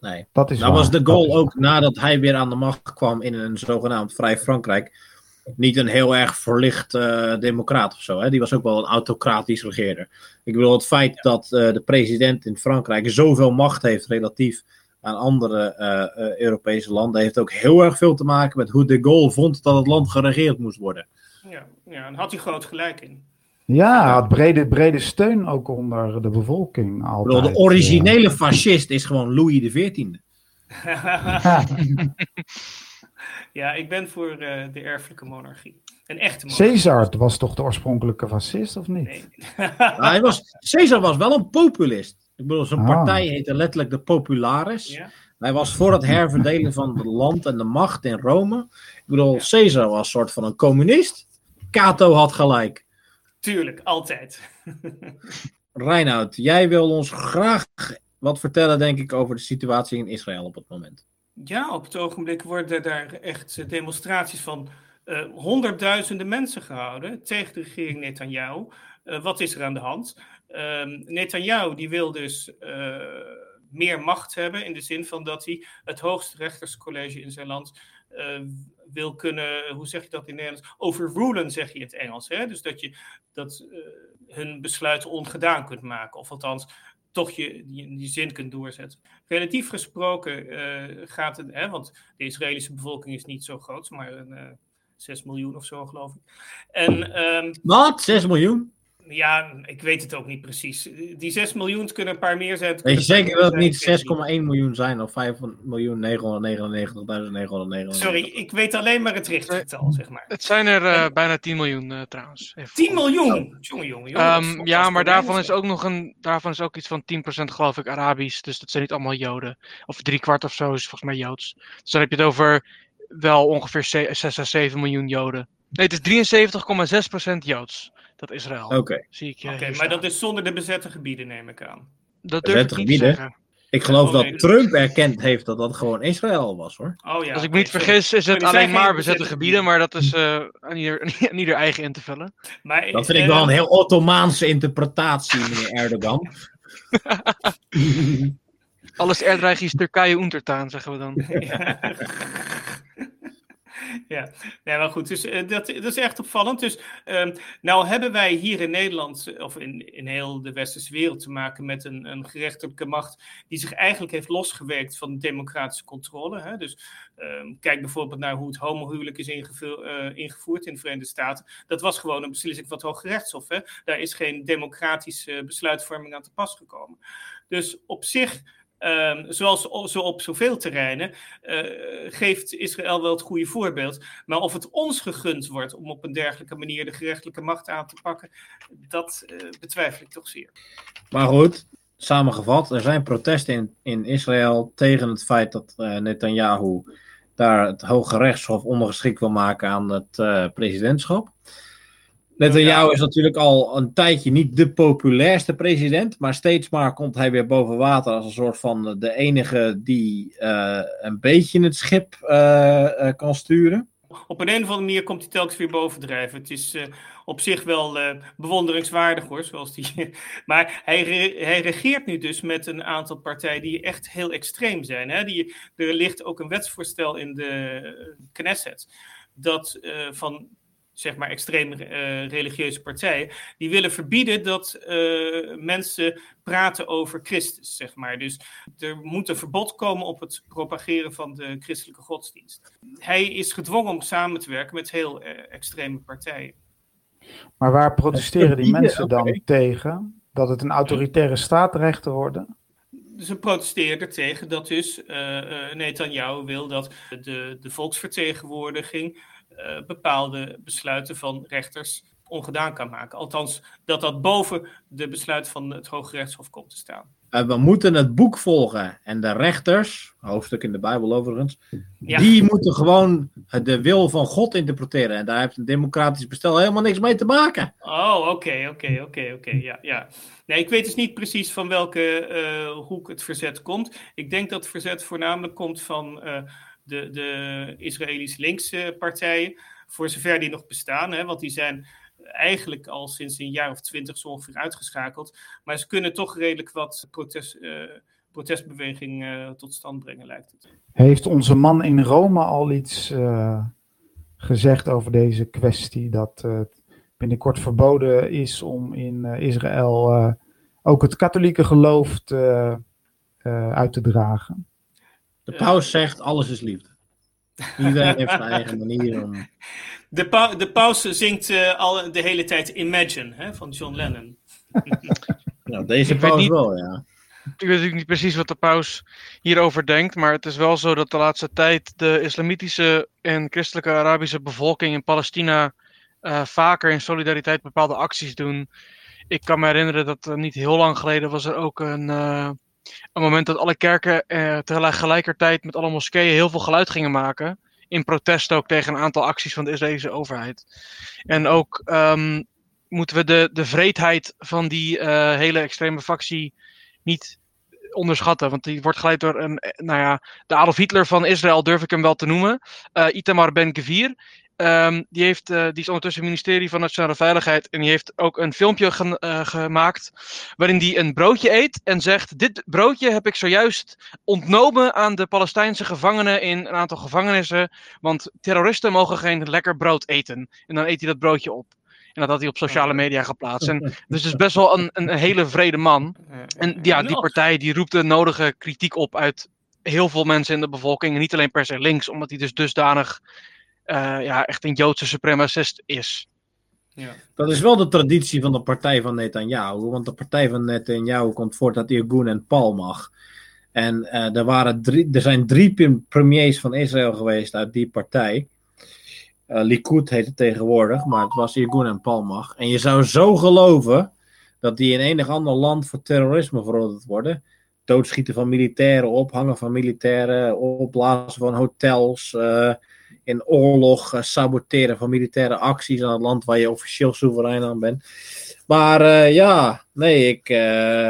A: Nee, dat is nou was de goal ook nadat hij weer aan de macht kwam in een zogenaamd Vrij Frankrijk. Niet een heel erg verlicht uh, democraat of zo. Hè? Die was ook wel een autocratisch regeerder. Ik bedoel, het feit dat uh, de president in Frankrijk zoveel macht heeft relatief aan andere uh, Europese landen, heeft ook heel erg veel te maken met hoe de Gaulle vond dat het land geregeerd moest worden.
C: Ja, ja en had hij groot gelijk in.
B: Ja, had brede, brede steun ook onder de bevolking. Altijd.
A: De originele fascist is gewoon Louis XIV.
C: ja, ik ben voor uh, de erfelijke monarchie. Een echte monarchie.
B: Caesar was toch de oorspronkelijke fascist, of niet? Nee.
A: nou, hij was, Caesar was wel een populist. Ik bedoel, zijn ah. partij heette letterlijk de Popularis. Ja. Hij was voor het herverdelen van het land en de macht in Rome. Ik bedoel, ja. Caesar was een soort van een communist. Cato had gelijk.
C: Tuurlijk, altijd.
A: Reinoud, jij wil ons graag wat vertellen, denk ik, over de situatie in Israël op het moment.
C: Ja, op het ogenblik worden daar echt demonstraties van uh, honderdduizenden mensen gehouden tegen de regering Netanyahu. Uh, wat is er aan de hand? Uh, Netanyahu die wil dus meer macht hebben in de zin van dat hij het hoogste rechterscollege in zijn land wil kunnen, hoe zeg je dat in Nederlands? Overrulen, zeg je in het Engels. Hè? Dus dat je dat, hun besluiten ongedaan kunt maken. Of althans, toch je die, zin kunt doorzetten. Relatief gesproken uh, gaat het, hè, want de Israëlische bevolking is niet zo groot, maar een, uh, eh, 6 miljoen of zo, geloof ik. En, um,
A: Wat? 6 miljoen?
C: Ja, ik weet het ook niet precies. Die 6 miljoen kunnen een paar meer zijn.
A: Weet je zeker dat het niet 6,1 miljoen zijn of 5 miljoen 999.999?
C: Sorry, ik weet alleen maar het richtgetal, zeg maar.
D: Het zijn er uh, bijna 10 miljoen uh, trouwens.
C: Even 10 miljoen? Jongen, jongen,
D: jongen. Um, ja, maar daarvan is ook nog een, daarvan is ook iets van 10% geloof ik Arabisch. Dus dat zijn niet allemaal Joden. Of drie kwart of zo is volgens mij Joods. Dus dan heb je het over wel ongeveer 6 à 7 miljoen Joden. Nee, het is 73,6% Joods dat Israël.
A: Oké. Okay.
C: Oké, maar dat is zonder de bezette gebieden, neem ik aan.
D: Dat durf ik niet te zeggen.
A: Ik geloof oh, dat Trump erkend heeft dat dat gewoon Israël was, hoor.
C: Oh, ja,
D: Als ik me niet vergis, is het alleen maar bezette gebieden, maar dat is uh, aan, ieder, aan, ieder, eigen in te vullen.
A: Maar, dat vind uh, ik wel een heel Ottomaanse interpretatie, meneer Erdogan.
D: Alles Erdreich is Turkije untertaan, zeggen we dan.
C: ja, ja, wel goed. Dus uh, dat, dat is echt opvallend. Dus um, nou hebben wij hier in Nederland, of in, in heel de westerse wereld, te maken met een, een gerechtelijke macht die zich eigenlijk heeft losgewerkt van democratische controle. Hè? Dus um, kijk bijvoorbeeld naar hoe het homohuwelijk is ingevoerd, uh, ingevoerd in de Verenigde Staten. Dat was gewoon een beslissing van het Hooggerechtshof. Hè? Daar is geen democratische besluitvorming aan te pas gekomen. Dus op zich Um, zoals zo op zoveel terreinen, uh, geeft Israël wel het goede voorbeeld. Maar of het ons gegund wordt om op een dergelijke manier de gerechtelijke macht aan te pakken, dat uh, betwijfel ik toch zeer.
A: Maar goed, samengevat, er zijn protesten in, in Israël tegen het feit dat uh, Netanyahu daar het Hoge Rechtshof ondergeschikt wil maken aan het presidentschap. Netanyahu is natuurlijk al een tijdje niet de populairste president, maar steeds maar komt hij weer boven water als een soort van de enige die uh, een beetje het schip uh, uh, kan sturen.
C: Op een, een of andere manier komt hij telkens weer bovendrijven. Het is op zich wel bewonderingswaardig hoor, zoals die. maar hij, re hij regeert nu dus met een aantal partijen die echt heel extreem zijn. Hè? Die, er ligt ook een wetsvoorstel in de Knesset dat van zeg maar extreem uh, religieuze partijen, die willen verbieden dat uh, mensen praten over Christus, zeg maar. Dus er moet een verbod komen op het propageren van de christelijke godsdienst. Hij is gedwongen om samen te werken met heel uh, extreme partijen.
B: Maar waar protesteren die mensen dan tegen? Dat het een autoritaire staat dreigt te worden?
C: Ze protesteren er tegen dat dus uh, Netanyahu wil dat de, de volksvertegenwoordiging bepaalde besluiten van rechters ongedaan kan maken. Althans, dat dat boven de besluiten van het Hoge Rechtshof komt te staan.
A: Uh, we moeten het boek volgen. En de rechters, hoofdstuk in de Bijbel overigens, die moeten gewoon de wil van God interpreteren. En daar heeft een democratisch bestel helemaal niks mee te maken.
C: Oh, oké, oké, oké, oké. Ja, ja. Nee, ik weet dus niet precies van welke uh, hoek het verzet komt. Ik denk dat het verzet voornamelijk komt van uh, de, de Israëlische linkse partijen. Voor zover die nog bestaan, hè, want die zijn eigenlijk al sinds een jaar of twintig zo ongeveer uitgeschakeld. Maar ze kunnen toch redelijk wat protest, uh, protestbeweging uh, tot stand brengen, lijkt het.
B: Heeft onze man in Rome al iets uh, gezegd over deze kwestie? Dat het binnenkort verboden is om in Israël ook het katholieke geloof uit te dragen?
A: De paus zegt: alles is liefde. Iedereen heeft zijn eigen manier om.
C: De, pa de paus zingt uh, al de hele tijd Imagine hè, van John Lennon.
A: nou, deze paus niet, wel, ja.
D: Ik weet natuurlijk niet precies wat de paus hierover denkt, maar het is wel zo dat de laatste tijd de islamitische en christelijke Arabische bevolking in Palestina uh, vaker in solidariteit bepaalde acties doen. Ik kan me herinneren dat uh, niet heel lang geleden was er ook een, een moment dat alle kerken tegelijkertijd met alle moskeeën heel veel geluid gingen maken in protest ook tegen een aantal acties van de Israëlische overheid. En ook um, moeten we de, de vreedheid van die uh, hele extreme factie niet onderschatten. Want die wordt geleid door een, nou ja, de Adolf Hitler van Israël durf ik hem wel te noemen. Uh, Itamar Ben-Gvir. Um, die, heeft, uh, die is ondertussen ministerie van Nationale Veiligheid. En die heeft ook een filmpje ge uh, gemaakt. Waarin hij een broodje eet. En zegt: Dit broodje heb ik zojuist ontnomen aan de Palestijnse gevangenen in een aantal gevangenissen. Want terroristen mogen geen lekker brood eten. En dan eet hij dat broodje op. En dat had hij op sociale media geplaatst. En, dus het is best wel een, een, een hele vrede man. En ja, die partij die roept de nodige kritiek op uit heel veel mensen in de bevolking. En niet alleen per se links, omdat hij dus dusdanig uh, ja, echt een Joodse supremacist is.
A: Ja. Dat is wel de traditie van de partij van Netanyahu. Want de partij van Netanyahu komt voort uit Irgun en Palmach. En uh, er, waren drie, er zijn drie premiers van Israël geweest uit die partij. Uh, Likud heet het tegenwoordig, maar het was Irgun en Palmach. En je zou zo geloven dat die in enig ander land voor terrorisme veroordeeld worden. Doodschieten van militairen, ophangen van militairen, opblazen van hotels, uh, in oorlog uh, saboteren van militaire acties aan het land waar je officieel soeverein aan bent. Maar uh, ja, nee, ik, uh,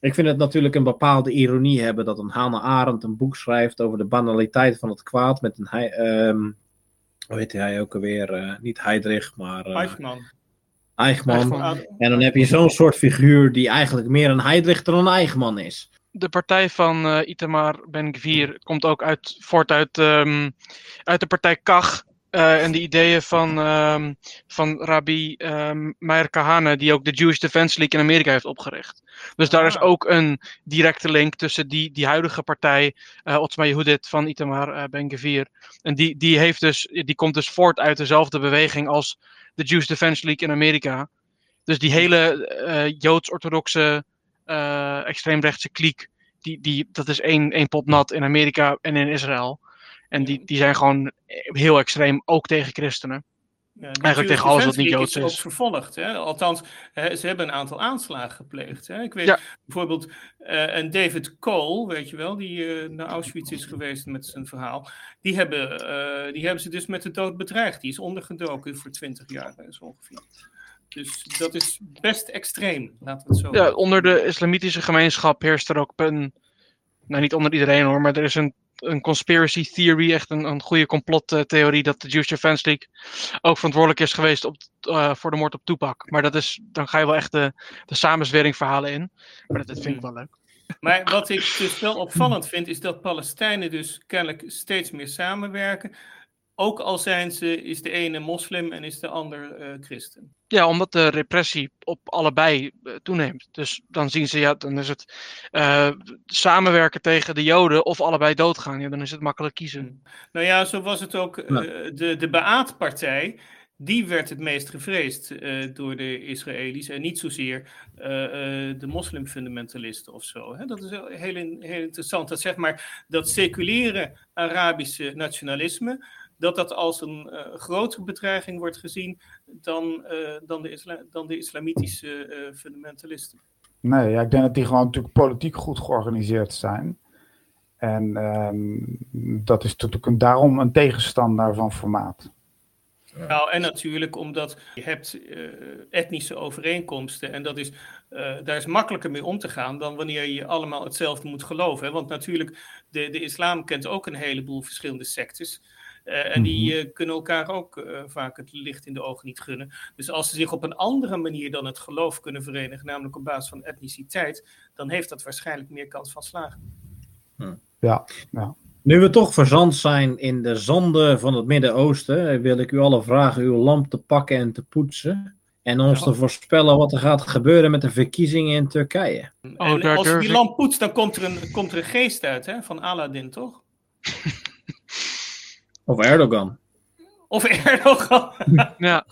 A: ik vind het natuurlijk een bepaalde ironie hebben dat een Hannah Arendt een boek schrijft over de banaliteit van het kwaad met een, um, hoe heet hij ook alweer, niet Heidrich, maar...
C: Eichmann.
A: Eichmann. En dan heb je zo'n soort figuur die eigenlijk meer een Heidrich dan een Eichmann is
D: de partij van uh, Itamar Ben-Gvir komt ook uit, voort uit, um, uit de partij Kach. Uh, en de ideeën van, um, van Rabbi um, Meir Kahane, die ook de Jewish Defense League in Amerika heeft opgericht. Dus daar is ook een directe link tussen die, die huidige partij, uh, Otzma Yehudit van Itamar uh, Ben-Gvir. En die, die, heeft dus, die komt dus voort uit dezelfde beweging als de Jewish Defense League in Amerika. Dus die hele Joods-orthodoxe uh, extreemrechtse kliek. Die, die, dat is één, één pot nat in Amerika en in Israël. En die, die zijn gewoon heel extreem, ook tegen christenen. Ja, Eigenlijk tegen alles wat niet Joods is.
C: ook vervolgd. Hè? Althans, hè, ze hebben een aantal aanslagen gepleegd. Hè? Ik weet ja. bijvoorbeeld uh, een David Cole, weet je wel, die uh, naar Auschwitz is geweest met zijn verhaal. Die hebben, uh, die hebben ze dus met de dood bedreigd. Die is ondergedoken voor 20 jaar, zo ongeveer. Dus dat is best extreem, laten we het zo
D: Ja, onder de islamitische gemeenschap heerst er ook een. Nou, niet onder iedereen hoor, maar er is een, een conspiracy theory, echt een, een goede complottheorie, dat de Jewish Defense League ook verantwoordelijk is geweest op, uh, voor de moord op Tupac. Maar dat is, dan ga je wel echt de, de samenzwering verhalen in. Maar dat, dat vind ik wel leuk.
C: Maar wat ik dus wel opvallend vind, is dat Palestijnen dus kennelijk steeds meer samenwerken. Ook al zijn ze, is de ene moslim en is de ander uh, christen.
D: Ja, omdat de repressie op allebei uh, toeneemt. Dus dan zien ze, ja, dan is het uh, samenwerken tegen de Joden of allebei doodgaan. Ja, dan is het makkelijk kiezen.
C: Nou ja, zo was het ook. de, de Ba'ath-partij, die werd het meest gevreesd uh, door de Israëli's en niet zozeer uh, uh, de moslimfundamentalisten of zo. Hè? Dat is heel, heel, interessant. Dat zeg maar dat seculiere Arabische nationalisme, dat dat als een grotere bedreiging wordt gezien dan, dan, de, dan de islamitische fundamentalisten.
B: Nee, ja, ik denk dat die gewoon natuurlijk politiek goed georganiseerd zijn. En ehm, dat is natuurlijk een, daarom een tegenstander van formaat.
C: Nou, en natuurlijk omdat je hebt uh, etnische overeenkomsten en dat is, uh, daar is makkelijker mee om te gaan dan wanneer je allemaal hetzelfde moet geloven. Hè? Want natuurlijk, de, de islam kent ook een heleboel verschillende sectes. Uh, en die mhm. kunnen elkaar ook vaak het licht in de ogen niet gunnen. Dus als ze zich op een andere manier dan het geloof kunnen verenigen, namelijk op basis van etniciteit, dan heeft dat waarschijnlijk meer kans van slagen.
B: Hm. Ja, ja.
A: Nu we toch verzand zijn in de zanden van het Midden-Oosten, wil ik u alle vragen uw lamp te pakken en te poetsen. En ons te voorspellen wat er gaat gebeuren met de verkiezingen in Turkije.
C: Oh, en als je die lamp poetst, dan komt er een, komt er een geest uit hè, van Aladdin, toch?
A: of Erdogan.
C: Of Erdogan.
D: ja.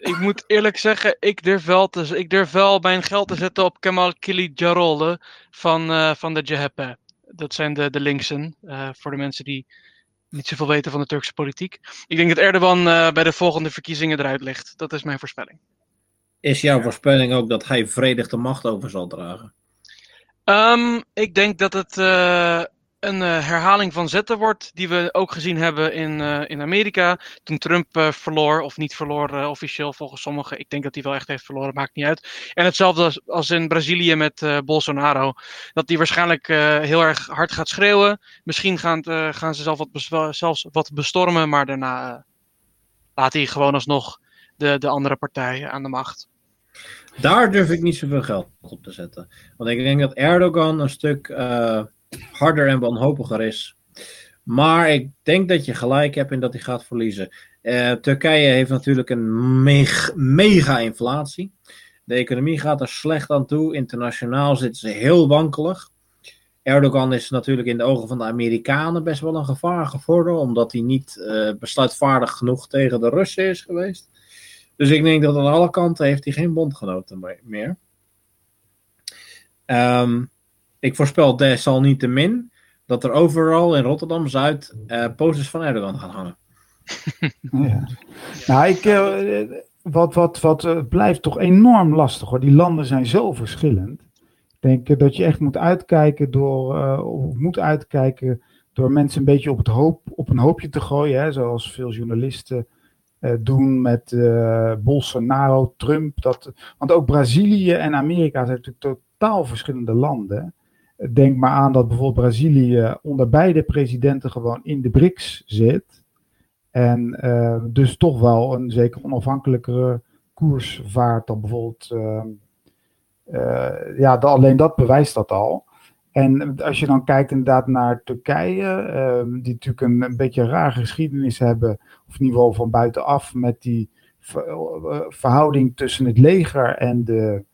D: Ik moet eerlijk zeggen, ik durf wel, te, ik durf wel mijn geld te zetten op Kemal Kılıçdaroğlu van, uh, van de CHP dat zijn de, de linksen. Uh, voor de mensen die niet zoveel weten van de Turkse politiek. Ik denk dat Erdogan uh, bij de volgende verkiezingen eruit ligt. Dat is mijn voorspelling.
A: Is jouw voorspelling ook dat hij vredig de macht over zal dragen?
D: Um, ik denk dat het uh, een uh, herhaling van zetten wordt, die we ook gezien hebben in, uh, in Amerika. Toen Trump uh, verloor, of niet verloor officieel volgens sommigen. Ik denk dat hij wel echt heeft verloren, maakt niet uit. En hetzelfde als, in Brazilië met Bolsonaro. Dat hij waarschijnlijk heel erg hard gaat schreeuwen. Misschien gaan, gaan ze zelf wat zelfs wat bestormen, maar daarna laat hij gewoon alsnog de, de andere partijen aan de macht.
A: Daar durf ik niet zoveel geld op te zetten. Want ik denk dat Erdogan een stuk harder en wanhopiger is. Maar ik denk dat je gelijk hebt in dat hij gaat verliezen. Uh, Turkije heeft natuurlijk een mega inflatie. De economie gaat er slecht aan toe. Internationaal zitten ze heel wankelig. Erdogan is natuurlijk in de ogen van de Amerikanen best wel een gevaar geworden, omdat hij niet uh, besluitvaardig genoeg tegen de Russen is geweest. Dus ik denk dat aan alle kanten heeft hij geen bondgenoten meer. Um, ik voorspel desalniettemin dat er overal in Rotterdam-Zuid uh, posters van Erdogan gaan hangen.
B: Ja. Nou, ik, uh, wat, wat, wat uh, blijft toch enorm lastig hoor. Die landen zijn zo verschillend. Ik denk dat je echt moet uitkijken door, moet uitkijken door mensen een beetje op, het hoop, op een hoopje te gooien. Hè, zoals veel journalisten doen met Bolsonaro, Trump. Dat, want ook Brazilië en Amerika zijn natuurlijk totaal verschillende landen. Denk maar aan dat bijvoorbeeld Brazilië onder beide presidenten gewoon in de BRICS zit. En uh, dus toch wel een zeker onafhankelijkere koers vaart dan bijvoorbeeld. Uh, uh, ja, alleen dat bewijst dat al. En als je dan kijkt inderdaad naar Turkije, ehm, die natuurlijk een, een, beetje een rare geschiedenis hebben, of geval van buitenaf, met die verhouding tussen het leger en de,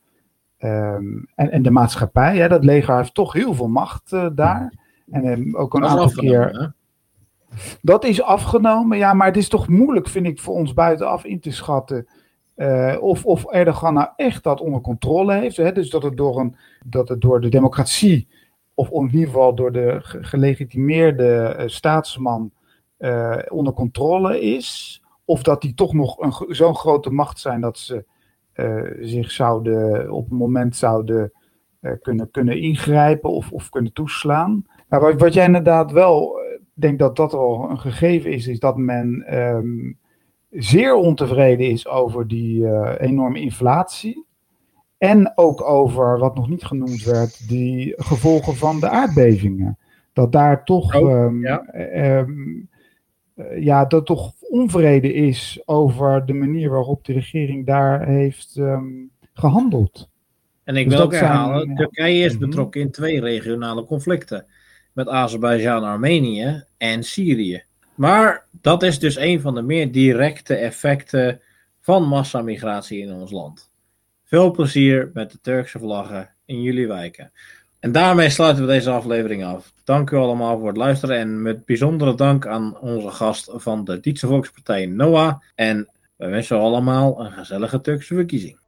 B: Um, en, en de maatschappij, hè, dat leger heeft toch heel veel macht uh, daar. En um, ook een aantal keer. Dat is afgenomen, ja, maar het is toch moeilijk, vind ik, voor ons buitenaf in te schatten. Uh, of, of Erdogan nou echt dat onder controle heeft. Hè? Dus dat het, door een, dat het door de democratie, of in ieder geval door de gelegitimeerde uh, staatsman, onder controle is. Of dat die toch nog zo'n grote macht zijn dat ze eh, zich zouden op een moment zouden uh, kunnen, kunnen ingrijpen of, of kunnen toeslaan. Maar wat, wat jij inderdaad wel eh, denkt dat dat al een gegeven is, is dat men um, zeer ontevreden is over die uh, enorme inflatie. En ook over, wat nog niet genoemd werd, die gevolgen van de aardbevingen. Dat daar toch oh, um, ja. Um, uh, ja, dat toch onvrede is over de manier waarop de regering daar heeft um, gehandeld.
A: En ik dus wil ook herhalen, zijn, Turkije is mhm. betrokken in twee regionale conflicten. Met Azerbeidzjan, Armenië en Syrië. Maar dat is dus een van de meer directe effecten van massamigratie in ons land. Veel plezier met de Turkse vlaggen in jullie wijken. En daarmee sluiten we deze aflevering af. Dank u allemaal voor het luisteren en met bijzondere dank aan onze gast van de Dietse Volkspartij Noah. En we wensen allemaal een gezellige Turkse verkiezing.